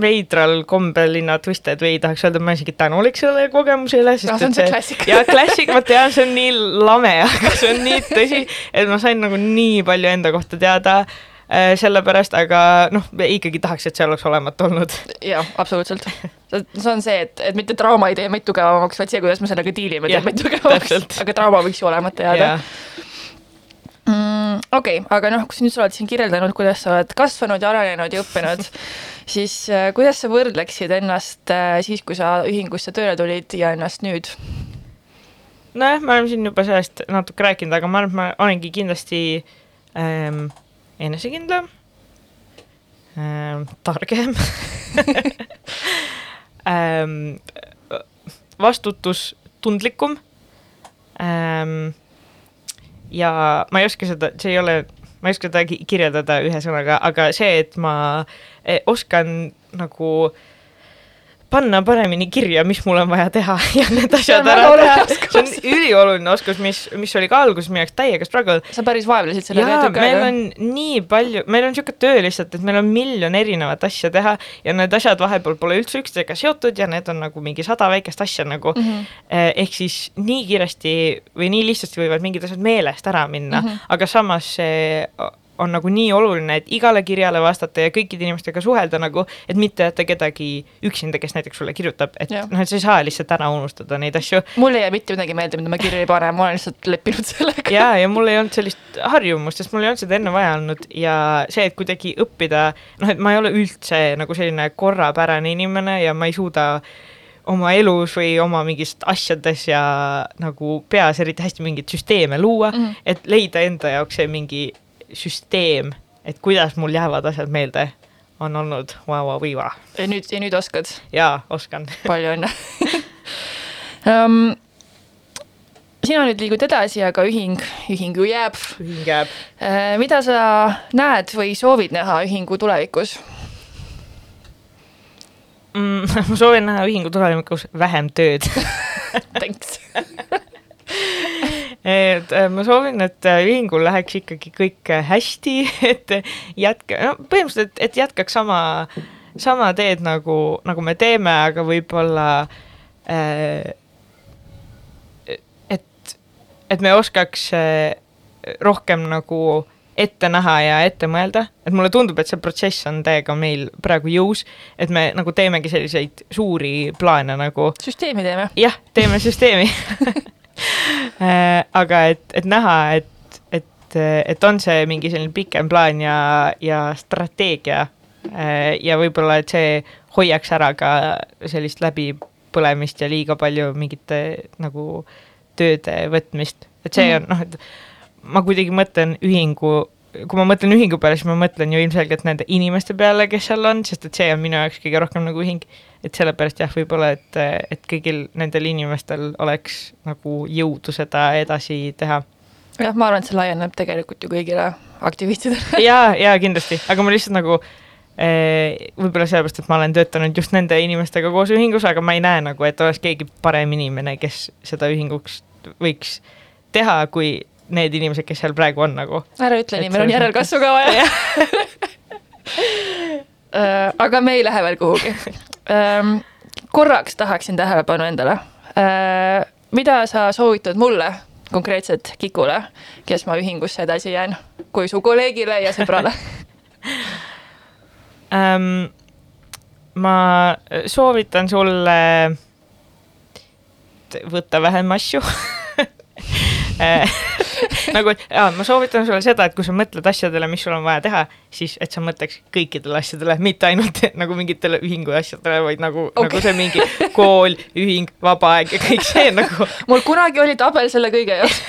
veidral kombel in a twisted way tahaks öelda, ma isegi tänulik selle kogemuse üle, sest no, see on see klassik. jaa, klassik, ma tean, see on nii lame, aga see on nii tõsi, et ma sain nagu nii palju enda kohta teada Äh, sellepärast, aga noh, ikkagi tahaks, et see oleks olemata olnud. jah, absoluutselt. see on see, et, et mitte trauma ei tee meid tugevamaks, vaid see, kuidas me sellega diilime, teeb meid tugevamaks, aga trauma võiks ju olemata jääda mm,. okei okay,, aga noh, kui nüüd sa oled siin kirjeldanud, kuidas sa oled kasvanud ja arenenud ja õppinud, siis äh, kuidas sa võrdleksid ennast äh, siis, kui sa ühingusse tööle tulid ja ennast nüüd? nojah, me oleme siin juba sellest natuke rääkinud, aga ma arvan, et ma olengi kindlasti ähm, enesekindlam ähm,, targem ähm, vastutustundlikum ähm,. ja ma ei oska seda, see ei ole, ma ei oska seda kirjeldada ühe sõnaga, aga see, et ma eh, oskan nagu äh, panna paremini kirja, mis mul on vaja teha ja need asjad ära teha. see on ülioluline oskus, mis, mis oli ka alguses minu jaoks täiega struggle. sa päris vaevlesid selle peale tükk aega. meil on nii palju, meil on niisugune töö lihtsalt, et meil on miljon erinevat asja teha ja need asjad vahepeal pole üldse üksteisega seotud ja need on nagu mingi sada väikest asja nagu mm. -hmm. ehk siis nii kiiresti või nii lihtsasti võivad mingid asjad meelest ära minna mm, -hmm. aga samas see on nagu nii oluline, et igale kirjale vastata ja kõikide inimestega suhelda nagu, et mitte jätta kedagi üksinda, kes näiteks sulle kirjutab, et noh, et sa ei saa lihtsalt ära unustada neid asju. mul ei jää mitte midagi meelde, mida ma kirja ei pane, ma olen lihtsalt leppinud sellega. ja, ja mul ei olnud sellist harjumust, sest mul ei olnud seda enne vaja olnud ja see, et kuidagi õppida, noh, et ma ei ole üldse nagu selline korrapärane inimene ja ma ei suuda oma elus või oma mingis asjades ja nagu peas eriti hästi mingeid süsteeme luua mm, -hmm. et leida enda jaoks see mingi süsteem, et kuidas mul jäävad asjad meelde, on olnud vau-vau-viiva. ja nüüd, ja nüüd oskad? jaa, oskan. palju õnne um, sina nüüd liigud edasi, aga ühing, ühing ju jääb. ühing jääb uh,. mida sa näed või soovid näha ühingu tulevikus mm,? ma soovin näha ühingu tulevikus vähem tööd Thanks et äh, ma soovin, et äh, ühingul läheks ikkagi kõik äh, hästi, et jätka, no põhimõtteliselt, et jätkaks sama, sama teed nagu, nagu me teeme, aga võib-olla et, et me oskaks rohkem nagu ette näha ja ette mõelda, et mulle tundub, et see protsess on täiega meil praegu jõus, et me nagu teemegi selliseid suuri plaane nagu. süsteemi teeme. jah, teeme süsteemi Äh, aga et, et näha, et, et, et on see mingi selline pikem plaan ja, ja strateegia äh, ja võib-olla, et see hoiaks ära ka sellist läbipõlemist ja liiga palju mingite nagu tööde võtmist, et see on noh, et ma kuidagi mõtlen ühingu kui ma mõtlen ühingu peale, siis ma mõtlen ju ilmselgelt nende inimeste peale, kes seal on, sest et see on minu jaoks kõige rohkem nagu ühing. Et sellepärast jah, võib-olla, et, et kõigil nendel inimestel oleks nagu jõudu seda edasi teha. jah, ma arvan, et see laieneb tegelikult ju kõigile aktivistidele ja, ja kindlasti, aga ma lihtsalt nagu eh, võib-olla sellepärast, et ma olen töötanud just nende inimestega koos ühingus, aga ma ei näe nagu, et oleks keegi parem inimene, kes seda ühinguks võiks teha, kui need inimesed, kes seal praegu on nagu. ära ütle nii, meil on järelkasvu ka vaja aga me ei lähe veel kuhugi. Ähm, korraks tahaksin tähelepanu endale. Äh, mida sa soovitad mulle, konkreetselt Kikule, kes ma ühingusse edasi jään, kui su kolleegile ja sõbrale um,? ma soovitan sulle võtta vähem asju nagu, et jaa, ma soovitan sulle seda, et kui sa mõtled asjadele, mis sul on vaja teha, siis et sa mõtleks kõikidele asjadele, mitte ainult nagu mingitele ühingu asjadele, vaid nagu okay., nagu see mingi kool, ühing, vaba aeg ja kõik see nagu mul kunagi oli tabel selle kõige jaoks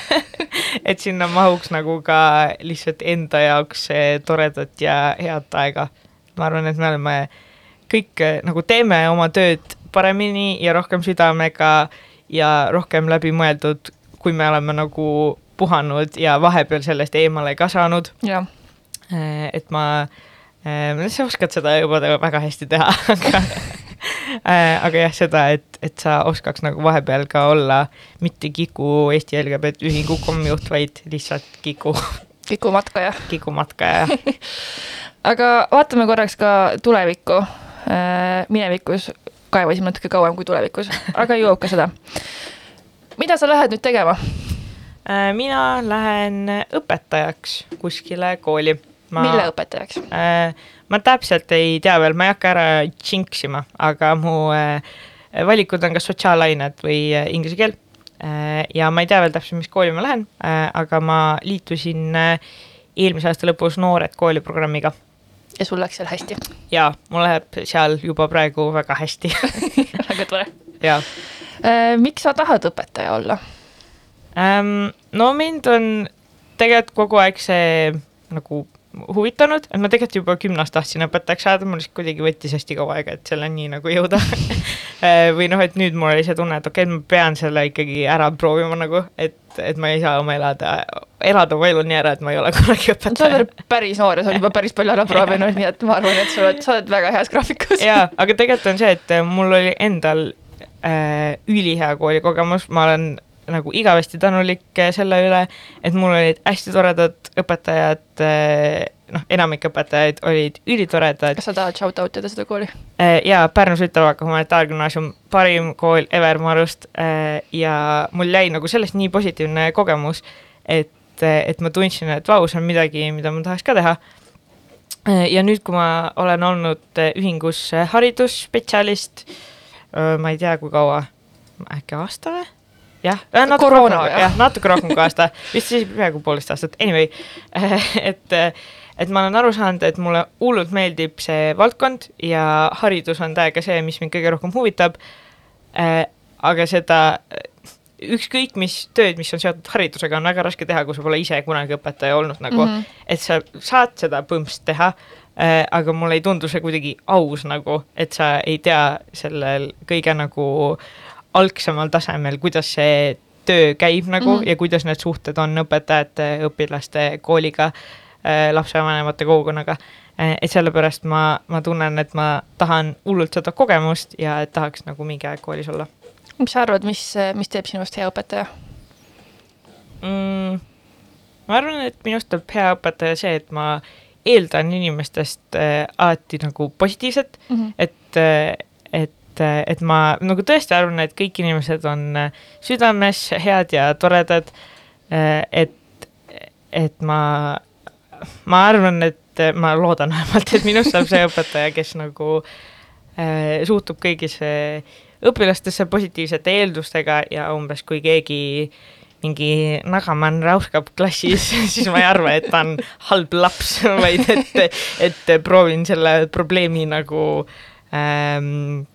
et sinna mahuks nagu ka lihtsalt enda jaoks toredat ja head aega. ma arvan, et me oleme kõik nagu teeme oma tööd paremini ja rohkem südamega ja rohkem läbimõeldud, kui me oleme nagu puhanud ja vahepeal sellest eemale ka saanud. Äh, et ma, äh, sa oskad seda juba väga hästi teha aga äh, aga jah, seda, et, et sa oskaks nagu vahepeal ka olla mitte Kiku Eesti LGBT Ühingu kommijuht, vaid lihtsalt Kiku. Kiku matkaja. Kiku matkaja aga vaatame korraks ka tulevikku. minevikus kaevasime natuke kauem kui tulevikus, aga jõuab ka seda. mida sa lähed nüüd tegema? Äh, mina lähen õpetajaks kuskile kooli. mille õpetajaks? Äh, ma täpselt ei tea veel, ma ei hakka ära džinksima, aga mu äh, valikud on kas sotsiaalained või inglise keel. ja ma ei tea veel täpselt, mis kooli ma lähen, aga ma liitusin eelmise aasta lõpus Noored kooli programmiga. ja sul läks seal hästi? jaa, mul läheb seal juba praegu väga hästi väga tore. jaa. miks sa tahad õpetaja olla? Ähm,? no mind on tegelikult kogu aeg see nagu huvitanud, et ma tegelikult juba kümnest tahtsin õpetajaks saada, mul lihtsalt kuidagi võttis hästi kaua aega, et selleni nagu jõuda äh, või noh, et nüüd mul oli see tunne, et okei okay,, ma pean selle ikkagi ära proovima nagu, et, et ma ei saa oma elada, elada oma elu nii ära, et ma ei ole kunagi õpetaja. sa oled päris noor ja sa oled juba päris palju ära proovinud, nii et ma arvan, et sa oled, sa oled väga heas graafikus. jaa, aga tegelikult on see, et mul oli endal äh, ülihea koolikogemus, ma olen nagu igavesti tänulik eh, selle üle, et mul olid hästi toredad õpetajad, eh, noh, enamik õpetajaid olid ülitoredad. kas sa tahad shout out ida seda kooli? Eh, jaa, Pärnu Sütavaka humanitaargümnaasium, parim kool ever mu arust ja mul jäi nagu sellest nii positiivne kogemus, et, et ma tundsin, et vau, see on midagi, mida ma tahaks ka teha. ja nüüd, kui ma olen olnud ühingus haridusspetsialist, ma ei tea, kui kaua, äkki aasta või? Jah, äh, natuke rohkem, jah, natuke rohkem kui aasta, vist siis peaaegu poolteist aastat, anyway, et et ma olen aru saanud, et mulle hullult meeldib see valdkond ja haridus on täiega see, mis mind kõige rohkem huvitab. Äh, aga seda ükskõik mis tööd, mis on seotud haridusega, on väga raske teha, kui sa pole ise kunagi õpetaja olnud nagu mm, -hmm. et sa saad seda põmps teha äh,, aga mulle ei tundu see kuidagi aus nagu, et sa ei tea sellel kõige nagu algsemal tasemel, kuidas see töö käib nagu mm -hmm. ja kuidas need suhted on õpetajate, õpilaste, kooliga äh,, lapsevanemate kogukonnaga äh,. et sellepärast ma, ma tunnen, et ma tahan hullult seda kogemust ja tahaks nagu mingi aeg koolis olla. mis sa arvad, mis, mis teeb sinust hea õpetaja mm,? ma arvan, et minust teeb hea õpetaja see, et ma eeldan inimestest äh, alati nagu positiivset mm, -hmm. et äh, et et, et ma nagu tõesti arvan, et kõik inimesed on äh, südames head ja toredad. Äh, et, et ma, ma arvan, et ma loodan vähemalt, et minust saab see õpetaja, kes nagu äh, suhtub kõigisse õpilastesse positiivsete eeldustega ja umbes kui keegi mingi nagamann räuskab klassis siis ma ei arva, et ta on halb laps, vaid et, et proovin selle probleemi nagu ähm, äh,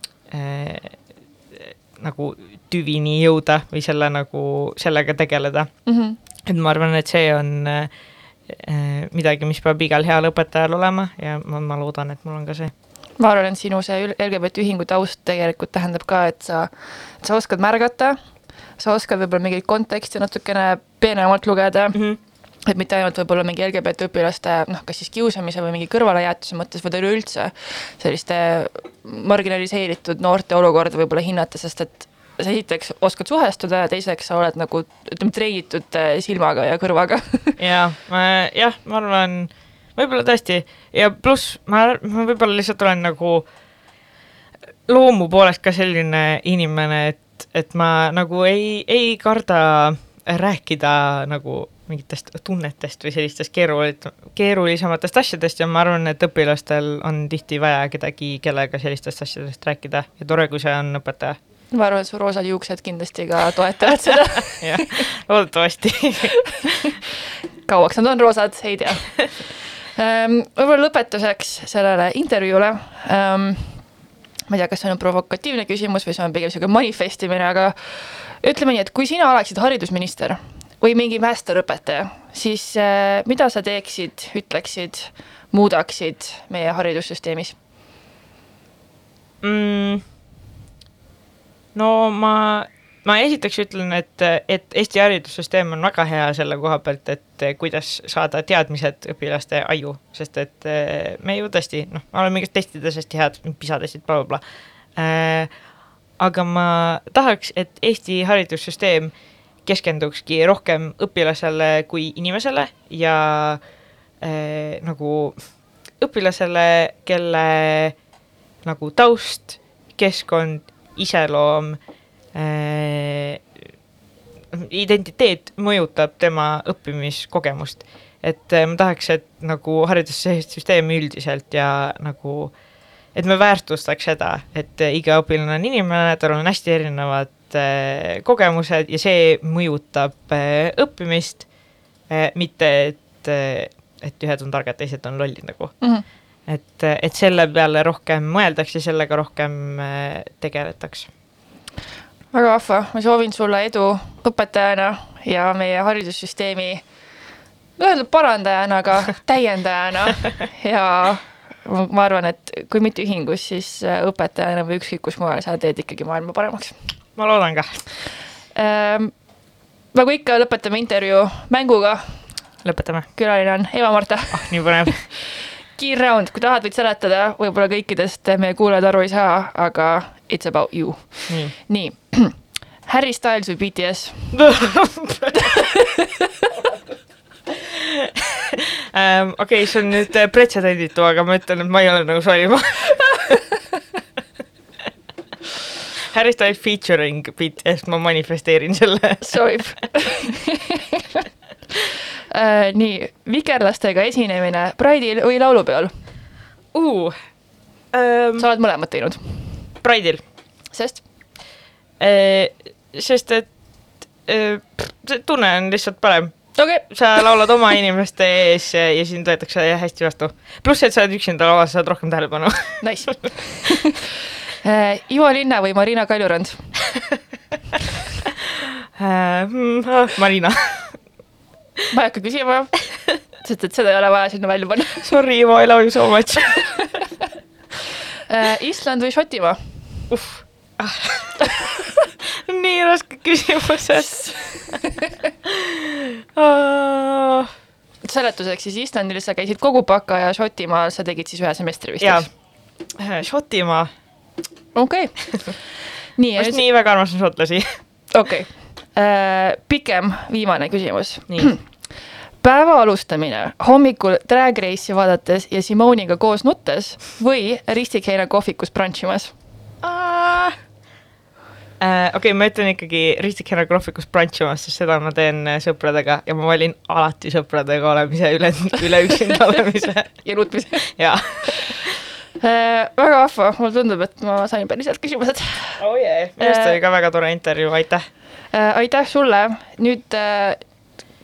nagu tüvini jõuda või selle nagu, sellega tegeleda mm. -hmm. et ma arvan, et see on äh, midagi, mis peab igal heal õpetajal olema ja ma, ma loodan, et mul on ka see ma arvan, et sinu see LGBT ühingu taust tegelikult tähendab ka, et sa, sa oskad märgata, sa oskad võib-olla mingit konteksti natukene peenemalt lugeda mm. -hmm et mitte ainult võib-olla mingi LGBT õpilaste noh, kas siis kiusamise või mingi kõrvalejäetuse mõttes, vaid üleüldse selliste marginaliseeritud noorte olukorda võib-olla hinnata, sest et sa esiteks oskad suhestuda ja teiseks sa oled nagu ütleme, treenitud äh, silmaga ja kõrvaga. Ja, jah, ma arvan, võib-olla tõesti. Ja pluss ma, ma võib-olla lihtsalt olen nagu loomu poolest ka selline inimene, et, et ma nagu ei, ei karda rääkida nagu mingitest tunnetest või sellistest keerulit-, keerulisematest asjadest ja ma arvan, et õpilastel on tihti vaja kedagi, kellega sellistest asjadest rääkida. Ja tore, kui see on õpetaja. Ma arvan, et su roosad juuksed kindlasti ka toetavad seda. Jah, loodetavasti. Kauaks nad on roosad, ei tea. Um,. võib-olla lõpetuseks sellele intervjuule. Um, ma ei tea, kas see on provokatiivne küsimus või see on pigem niisugune manifestimine, aga ütleme nii, et kui sina oleksid haridusminister või mingi mästerõpetaja, siis äh, mida sa teeksid, ütleksid, muudaksid meie haridussüsteemis mm,? no ma, ma esiteks ütlen, et, et Eesti haridussüsteem on väga hea selle koha pealt, et kuidas saada teadmised õpilaste aju, sest et eh, me ju tõesti, noh, me oleme mingis testides hästi head, PISA testid bla, bla, blablabla äh,. aga ma tahaks, et Eesti haridussüsteem keskendukski rohkem õpilasele kui inimesele ja äh, nagu õpilasele, kelle nagu taust, keskkond, iseloom äh,, identiteet mõjutab tema õppimiskogemust. et äh, ma tahaks, et nagu haridussüsteem üldiselt ja nagu, et me väärtustaks seda, et äh, iga õpilane on inimene, tal on hästi erinevad äh, kogemused ja see mõjutab äh, õppimist äh,, mitte et et ühed on targad, teised on lollid nagu mm. -hmm et, et selle peale rohkem mõeldakse, sellega rohkem tegeletakse. väga vahva, ma soovin sulle edu õpetajana ja meie haridussüsteemi, öelda parandajana, aga täiendajana ja ma arvan, et kui mitte ühingus, siis õpetajana või ükskõik kus mujal sa teed ikkagi maailma paremaks. Ma loodan ka ähm,. nagu ikka, lõpetame intervjuu mänguga. lõpetame. külaline on Eva-Marta ah, nii põnev kiirround, kui tahad, võid seletada, võib-olla kõikidest meie kuulajad aru ei saa, aga it's about you. nii, nii.. Harry Styles või BTS um,? okei see on nüüd pretsedenditu, aga ma ütlen, et ma ei ole nõus valima Harry Styles featuring BTS, ma manifesteerin selle sobib äh,. nii, vikerlastega esinemine Pride'il või laulupeol uh,? Um, sa oled mõlemat teinud? Pride'il. sest äh,? sest et äh, see tunne on lihtsalt parem okay.. sa laulad oma inimeste ees ja, ja sind võetakse hästi vastu. pluss, et sa oled üksinda lavas, saad rohkem tähelepanu Nice Ivo Linna või Marina Kaljurand äh, mm, ah, Marina ma ei hakka küsima, sest et seda ei ole vaja sinna välja panna. Sorry, Ivo, I love you so much uh,. Island või Šotimaa? uh ah. nii raske küsimused uh. seletuseks siis Islandil sa käisid kogu baka ja Šotimaal sa tegid siis ühe semestri vist? jaa, Šotimaa. Okei okay. nii. ma just nii väga armastan šotlasi. okei okay Äh, pikem viimane küsimus. päeva alustamine hommikul Drag Race'i vaadates ja Simoniga koos nuttes või ristikheina kohvikus brunchimas uh,? okei okay,, ma ütlen ikkagi ristikheina kohvikus brunchimas, sest seda ma teen äh, sõpradega ja ma valin alati sõpradega olemise üle, üle üksinda olemise ja nutmise. jaa väga vahva, mulle tundub, et ma sain päris head küsimused. oh yeah, minu arust oli ka väga tore intervjuu, aitäh äh,. aitäh sulle, nüüd äh,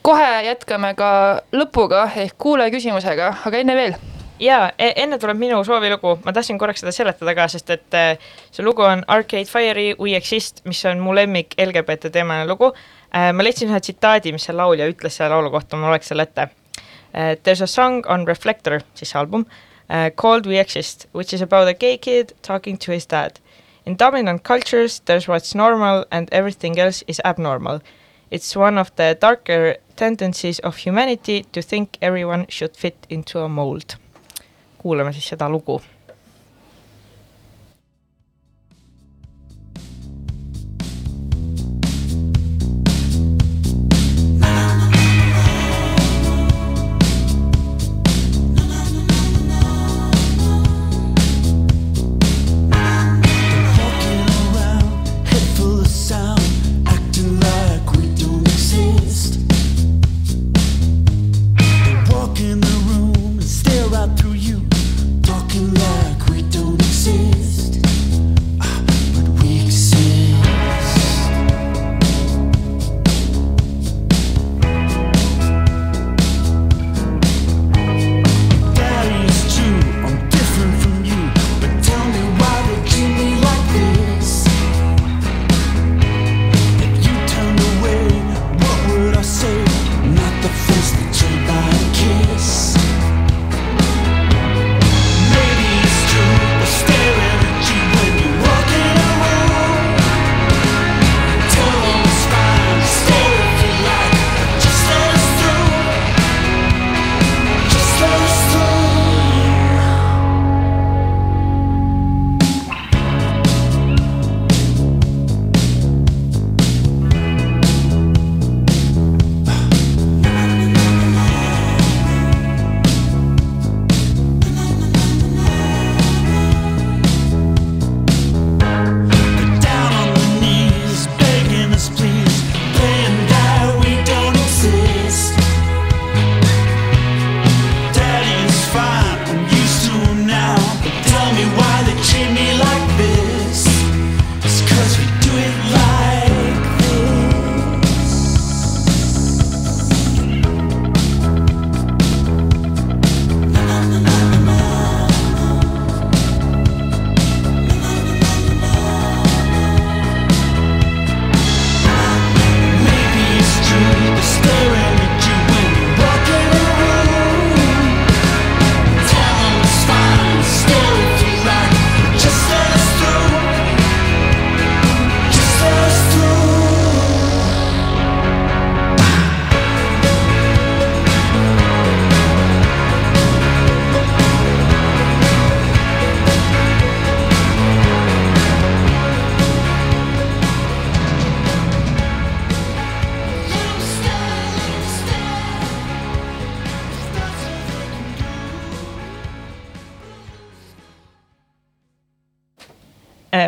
kohe jätkame ka lõpuga ehk kuulaja küsimusega, aga enne veel jaa, e-, enne tuleb minu soovilugu, ma tahtsin korraks seda seletada ka, sest et äh, see lugu on Arcade Fire'i We Exist, mis on mu lemmik LGBT teemaline lugu äh,. ma leidsin ühe tsitaadi, mis see laulja ütles selle laulu kohta, ma loeks selle ette. There's a song on Reflector, siis see album uh,, called We Exist, which is about a gay kid talking to his dad. In dominant cultures, there's what's normal and everything else is abnormal. It's one of the darker tendencies of humanity to think everyone should fit into a mold. kuulame siis seda lugu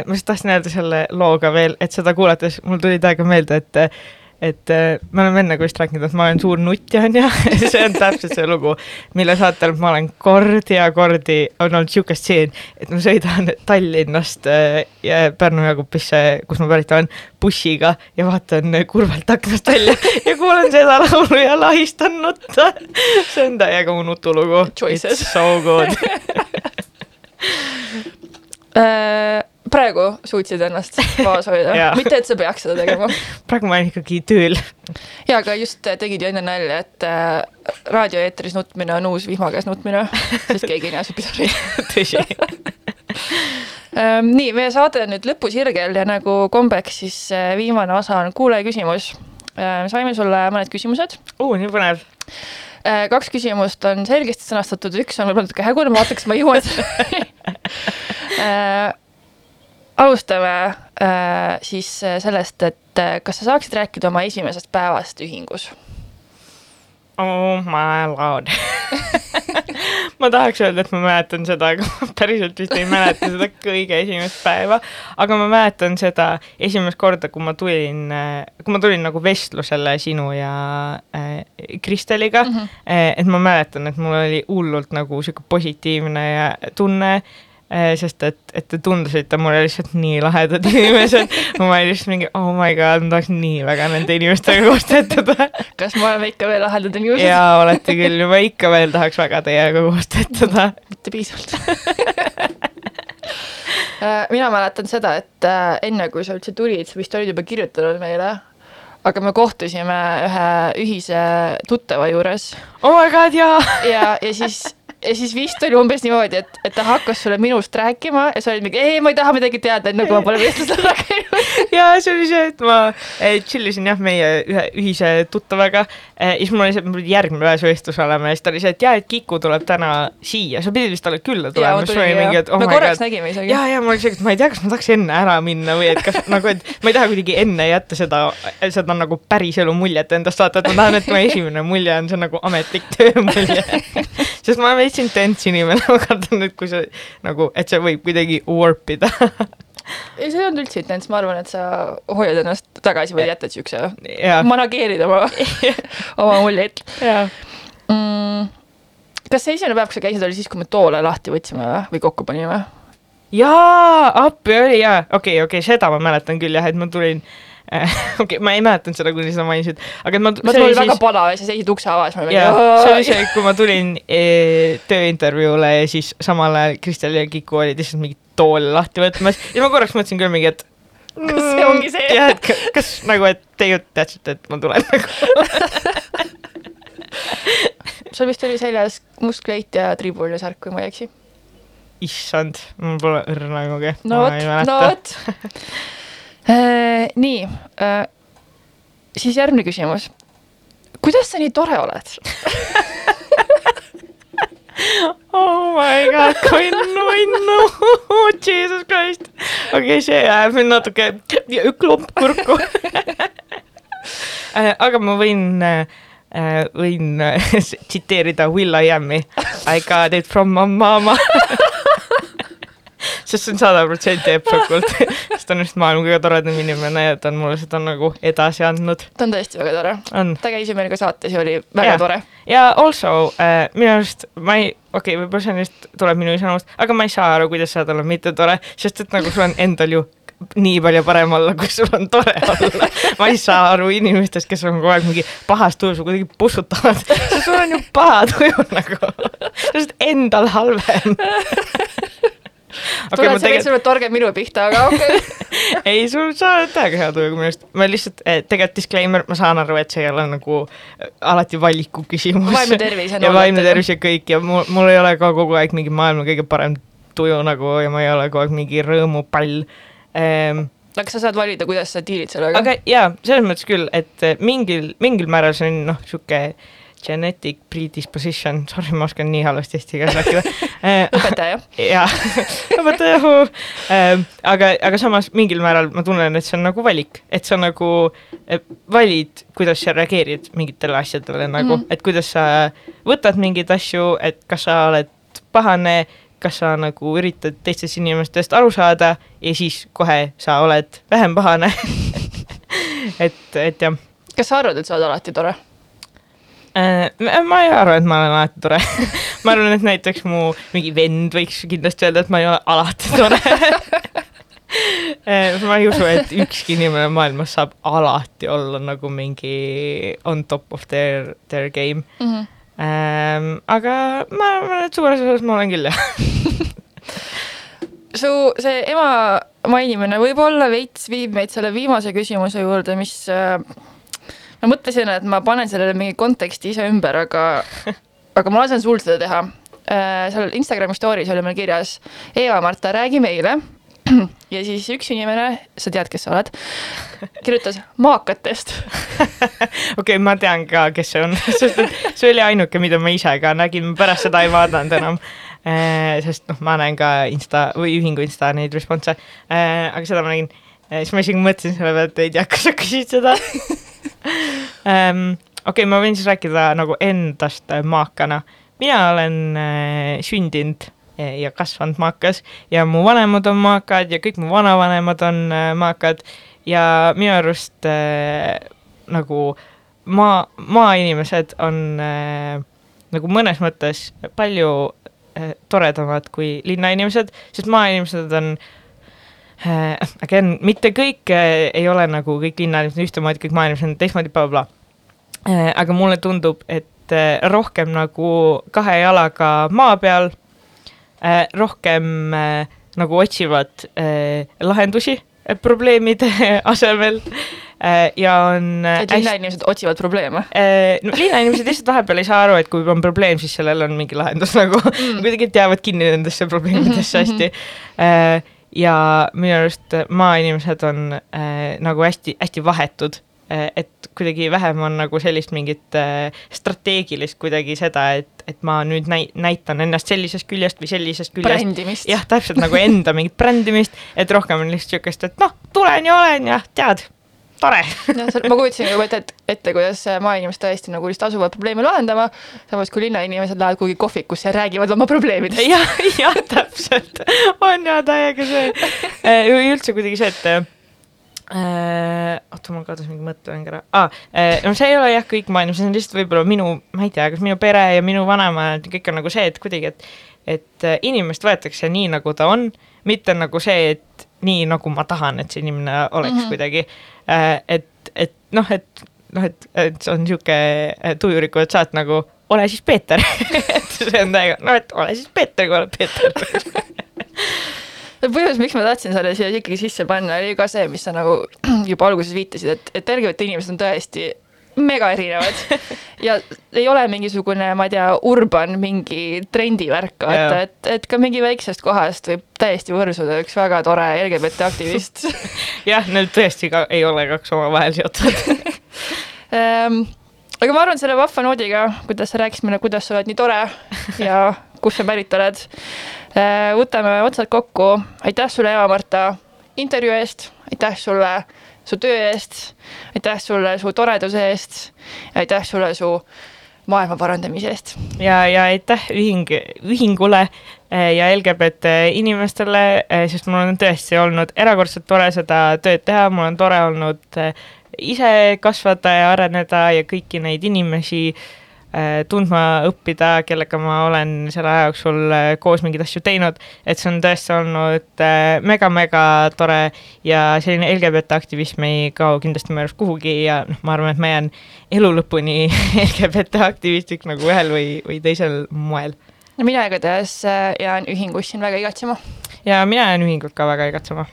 ma just tahtsin öelda selle looga veel, et seda kuulates mul tuli täiega meelde, et et äh, me oleme enne ka vist rääkinud, et ma olen suur nuttja, on ju, see on täpselt see lugu, mille saatel ma olen kordi ja kordi on olnud niisugune stseen, et ma sõidan Tallinnast äh, Pärnu Jagupisse, kus ma pärit olen, bussiga ja vaatan kurvalt aknast välja ja kuulan seda laulu ja lahistan nutta. see on täiega mu nutulugu. It's so good äh, praegu suutsid ennast maas hoida mitte et sa peaks seda tegema. praegu ma olen ikkagi tööl. ja, aga just tegid ju enne nalja, et äh, raadioeetris nutmine on uus vihma käes nutmine, sest keegi ei näe su pisaraid. tõsi ähm, nii, meie saade on nüüd lõpusirgel ja nagu kombeks, siis äh, viimane osa on kuulaja küsimus äh,. saime sulle mõned küsimused. nii põnev äh, kaks küsimust on selgesti sõnastatud, üks on võib-olla natuke hägune, ma vaatan, kas ma jõuan äh, alustame äh, siis äh, sellest, et äh, kas sa saaksid rääkida oma esimesest päevast ühingus? Oh my lord ma tahaks öelda, et ma mäletan seda, aga ma päriselt vist ei mäleta seda kõige esimest päeva, aga ma mäletan seda esimest korda, kui ma tulin, äh, kui ma tulin nagu vestlusele sinu ja äh, Kristeliga mm, -hmm. et ma mäletan, et mul oli hullult nagu sihuke positiivne tunne sest et, et te tundusite mulle lihtsalt nii lahedad inimesed ma olin lihtsalt mingi oh my god, ma tahaks nii väga nende inimestega koos töötada. kas me oleme ikka veel lahedad inimesed? jaa, olete küll, ma ikka veel tahaks väga teiega koos töötada. mitte piisavalt äh, mina mäletan seda, et äh, enne kui sa üldse tulid, sa vist olid juba kirjutanud meile aga me kohtusime ühe ühise tuttava juures. oh my god, jaa! ja, ja siis ja siis vist oli umbes niimoodi, et, et ta hakkas sulle minust rääkima ja sa olid mingi, ei, ma ei taha midagi teada, enne kui ma pole vestlusel ära käinud. ja see oli see, et ma chill isin jah, meie ühe ühise tuttavaga ja siis mul oli see, et mul pidi järgmine päev vestlus olema ja siis ta oli see, et jaa, et Kiku tuleb täna siia, sa pidid vist talle külla tulema. Oh me korraks God. nägime isegi. ja, ja mul oli see, et ma ei tea, kas ma tahaks enne ära minna või et kas nagu, et ma ei taha kuidagi enne jätta seda, seda nagu päriselu muljet endast vaata, et ma tahan, et mu esimene mulje on see nagu ametlik töömulje sest ma olen veits intens inimene, ma kardan nüüd, kui see nagu, et see võib kuidagi warp ida. Ei, see ei olnud üldse intens, ma arvan, et sa hoiad ennast tagasi või jätad siukse, manageerid oma oma muljeid. Mm, kas see esimene päev, kui sa käisid, oli siis, kui me toole lahti võtsime või kokku panime? jaa, appi oli jaa, okei okay,, okei okay,, seda ma mäletan küll jah, et ma tulin okei okay,, ma ei mäletanud seda, kuni sa mainisid, aga ma. ma tulin väga siis... palav ja sa seisid ukse avas. jaa, see oli see, kui ma tulin e, tööintervjuule ja siis samal ajal Kristel ja Kiku olid lihtsalt mingit tooli lahti võtmas ja ma korraks mõtlesin küll mingi, et mm, kas see ongi see? jah, et kas, nagu, et te ju teadsite, et ma tulen nagu sul vist oli seljas must kleit ja tribul ja särk, kui ma ei eksi? issand, mul pole õrna aimugi. no vot, no vot nii, äh, siis järgmine küsimus. kuidas sa nii tore oled? Oh my god, kui nunnu, jesus christ. okei okay,, see jääb nüüd natuke klump kurku. Äh, aga ma võin, võin tsiteerida Will I Am'i. I got it from my mama sest see on sada protsenti Epsokult sest ta on vist maailma kõige toredam inimene ja ta on mulle seda nagu edasi andnud. ta on tõesti väga tore. ta käis ju meil ka saates ja oli väga ja. tore. ja also äh, minu arust ma ei, okei okay,, võib-olla see nüüd tuleb minu isamust, aga ma ei saa aru, kuidas saad olla mitte tore, sest et nagu sul on endal ju nii palju parem olla, kui sul on tore olla. ma ei saa aru inimestest, kes on kogu aeg mingi pahas tujus või kuidagi pussutavad, sest sul on ju paha tuju nagu, sest endal halvem okay, tuled, sa võid selle torge minu pihta, aga okei okay. ei, sul, sa oled täiega hea tujuga minu arust, ma lihtsalt eh,, tegelikult disclaimer, ma saan aru, et see ei ole nagu eh, alati valiku küsimus. vaimne tervis on ja vaimne tervis ja kõik ja mul, mul ei ole ka kogu aeg mingi maailma kõige parem tuju nagu ja ma ei ole kogu aeg mingi rõõmupall ehm, aga sa saad valida, kuidas sa diilid sellega? aga jaa, selles mõttes küll, et eh, mingil, mingil määral see on noh, niisugune genetic predisposition, sorry, ma oskan nii halvasti eesti keeles rääkida õpetaja. jah, õpetaja ähm, aga, aga samas mingil määral ma tunnen, et see on nagu valik, et sa nagu valid, kuidas sa reageerid mingitele asjadele nagu mm, -hmm. et kuidas sa võtad mingeid asju, et kas sa oled pahane, kas sa nagu üritad teistest inimestest aru saada ja siis kohe sa oled vähem pahane et, et jah. kas sa arvad, et sa oled alati tore? Äh, ma ei arva, et ma olen alati tore ma arvan, et näiteks mu mingi vend võiks kindlasti öelda, et ma ei ole alati tore äh, ma ei usu, et ükski inimene maailmas saab alati olla nagu mingi on top of their, their game mm. -hmm. Ähm, aga ma arvan, et suures osas ma olen küll, jah su see ema mainimine võib-olla veits viib meid selle viimase küsimuse juurde, mis äh, ma mõtlesin, et ma panen sellele mingi konteksti ise ümber, aga, aga ma lasen sul seda teha. Äh, seal Instagrami story's oli meil kirjas Eva-Marta, räägi meile. ja siis üks inimene, sa tead, kes sa oled, kirjutas maakatest. okei ma tean ka, kes see on, sest et see oli ainuke, mida ma ise ka nägin, pärast seda ei vaadanud enam äh, sest noh, ma näen ka Insta või ühingu Insta neid response, äh, aga seda ma nägin. siis ma isegi mõtlesin selle peale, et ei tea, kas sa küsid seda. okei okay,, ma võin siis rääkida nagu endast äh, maakana. mina olen äh, sündinud äh, ja kasvanud maakas ja mu vanemad on maakad ja kõik mu vanavanemad on maakad ja minu arust äh, nagu maa, maainimesed on äh, nagu mõnes mõttes palju äh, toredamad kui linnainimesed, sest maainimesed on Äh, again, mitte kõik äh, ei ole nagu kõik linnainimesed ühtemoodi, kõik maainimesed on teistmoodi bla,, blablabla. Äh, aga mulle tundub, et rohkem nagu kahe jalaga maa peal, rohkem nagu otsivad lahendusi probleemide asemel ja on et linnainimesed hästi... otsivad probleeme? no linnainimesed lihtsalt vahepeal ei saa aru, et kui on probleem, siis sellel on mingi lahendus nagu mm., kuidagi jäävad kinni nendesse probleemidesse hästi ja minu arust maainimesed on äh, nagu hästi-hästi vahetud äh,, et kuidagi vähem on nagu sellist mingit äh, strateegilist kuidagi seda, et, et ma nüüd näi-, näitan ennast sellisest küljest või sellisest küljest. jah, täpselt nagu enda mingit brändimist, et rohkem on lihtsalt niisugust, et noh, tulen ja olen ja tead tore ma kujutasin juba ette, ette, kuidas maainimesed tõesti nagu lihtsalt asuvad probleemi lahendama, samas kui linnainimesed lähevad kuhugi kohvikusse ja räägivad oma probleemidest ja,. jah, täpselt, on ja täiega see, äh, üldse kuidagi see, et äh, oota, mul kadus mingi mõttemäng ära ah,. no see ei ole jah, kõik maailmas, see on lihtsalt võib-olla minu, ma ei tea, kas minu pere ja minu vanemad, kõik on nagu see, et kuidagi, et et inimest võetakse nii, nagu ta on, mitte nagu see, et nii, nagu ma tahan, et see inimene oleks mm -hmm. kuidagi Äh, et, et noh, et noh, et, et see on niisugune äh, tujuriku, et saad nagu ole siis Peeter. Et see on täiega, no et ole siis Peeter, kui oled Peeter. Põhjus, miks ma tahtsin selle siia ikkagi sisse panna, oli ka see, mis sa nagu juba alguses viitasid, et, et LGBT inimesed on tõesti mega erinevad. Ja ei ole mingisugune, ma ei tea, urban mingi trendivärk, vaata, et, et ka mingi väiksest kohast võib täiesti võrsuda üks väga tore LGBT aktivist. Jah, need tõesti ka ei ole kaks omavahel seotud. Um, aga ma arvan, selle vahva noodiga, kuidas sa rääkisid meile, kuidas sa oled nii tore ja kust sa pärit oled, äh, võtame otsad kokku, aitäh sulle, Eva-Marta, intervjuu eest, aitäh sulle su töö eest, aitäh sulle su toreduse eest, aitäh sulle su maailma parandamise eest. ja, ja aitäh ühing, ühingule eh, ja LGBT inimestele, eh, sest mul on tõesti olnud erakordselt tore seda tööd teha, mul on tore olnud eh, ise kasvada ja areneda ja kõiki neid inimesi Äh, tundma õppida, kellega ma olen selle aja jooksul äh, koos mingeid asju teinud, et see on tõesti olnud mega-mega äh, tore ja selline LGBT aktivism ei kao kindlasti mu arust kuhugi ja noh, ma arvan, et ma jään elu lõpuni LGBT aktivistiks nagu ühel või, või teisel moel. no mina igatahes jään ühingus siin väga igatsema. ja mina jään ühingut ka väga igatsema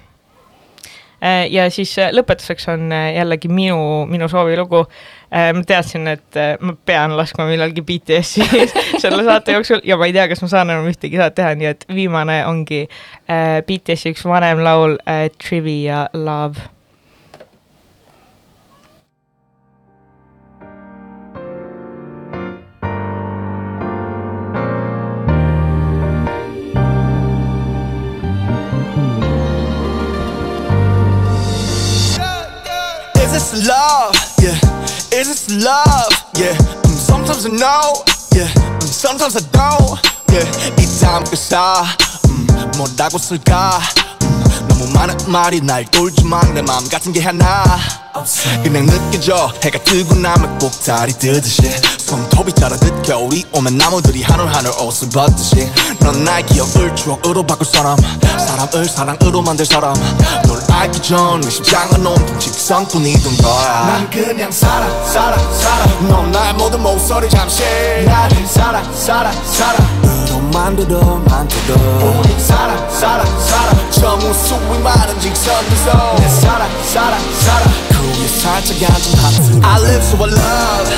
Äh, ja siis äh, lõpetuseks on äh, jällegi minu, minu soovilugu. Ma teadsin, et ma pean laskma millalgi BTS-i selle saate jooksul ja ma ei tea, kas ma saan enam ühtegi saadet teha, nii et viimane ongi BTS-i üks vanem laul Trivia Love this love? Yeah. Is this love? Yeah. Mm, sometimes I know. Yeah. Mm, sometimes I don't. yeah, 이 다음 가사 음, 뭐라고 쓸까 음, 너무 많은 말이 날 돌지만 내 마음 같은 게 하나. 그냥 느껴져. 해가 뜨고 나면 꼭 달이 뜨듯이. 손톱이 자라듯 겨울이 오면 나무들이 한올 옷을 벗듯이. 넌 나의 기억을 추억으로 바꿀 사람. 사람을 사랑으로 만들 사람. 널 알기 전에 심장은 온통 직성뿐이던 거야. 난 그냥 살아 살아 살아. 넌 나의 모든 목소리 잠시. 나를 살아 살아 살아 만들어 만들어 우리 살아 살아 살아 저 무수히 많은 직선에서 내 살아 살아 살아 그 위에 살짝 앉은 하트 I live so I love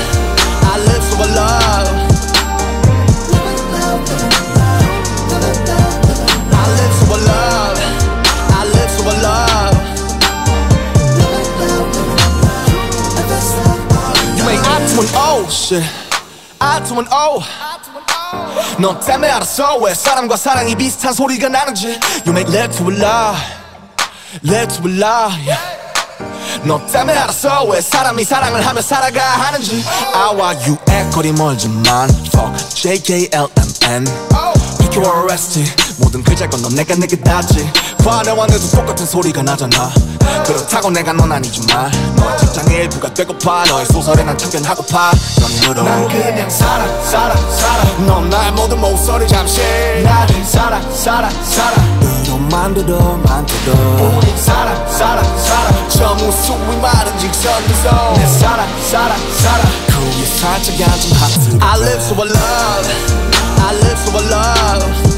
I live so I love I live so I love I live so I love You make I to an O 너 때문에 알았어 왜 사람과 사랑이 비슷한 소리가 나는지 You make love to a lie Love to a lie yeah. 너 때문에 알았어 왜 사람이 사랑을 하며 살아가 하는지 아와 유의 거리 멀지만 Fuck JKLMN PQ arrested 모든 글자 건너 내가 내게 닿지. 화내와 내도 똑같은 소리가 나잖아. 그렇다고 내가 넌 아니지만 너의 직장의 일부가 되고파. 너의 소설에 난 참견하고파. 연인으로. 난 그냥 살아 살아 살아. 넌 나의 모든 목소리 잠시. 나를 살아 살아 살아. 으로 만들어 만들어. 우리 살아 살아 살아. 저 무수히 많은 직선에서. 내 살아 살아 살아. 그 위에 살짝 앉은 하트. I live I love. I live I love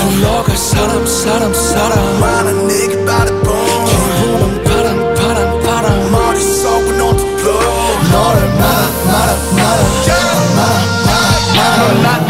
흘러갈 사람 사람 사람 많은 네게 바라본 기분은 바람 바람 바람 머릿속은 온통 너를 말아 말아 말아 넌 나의 사람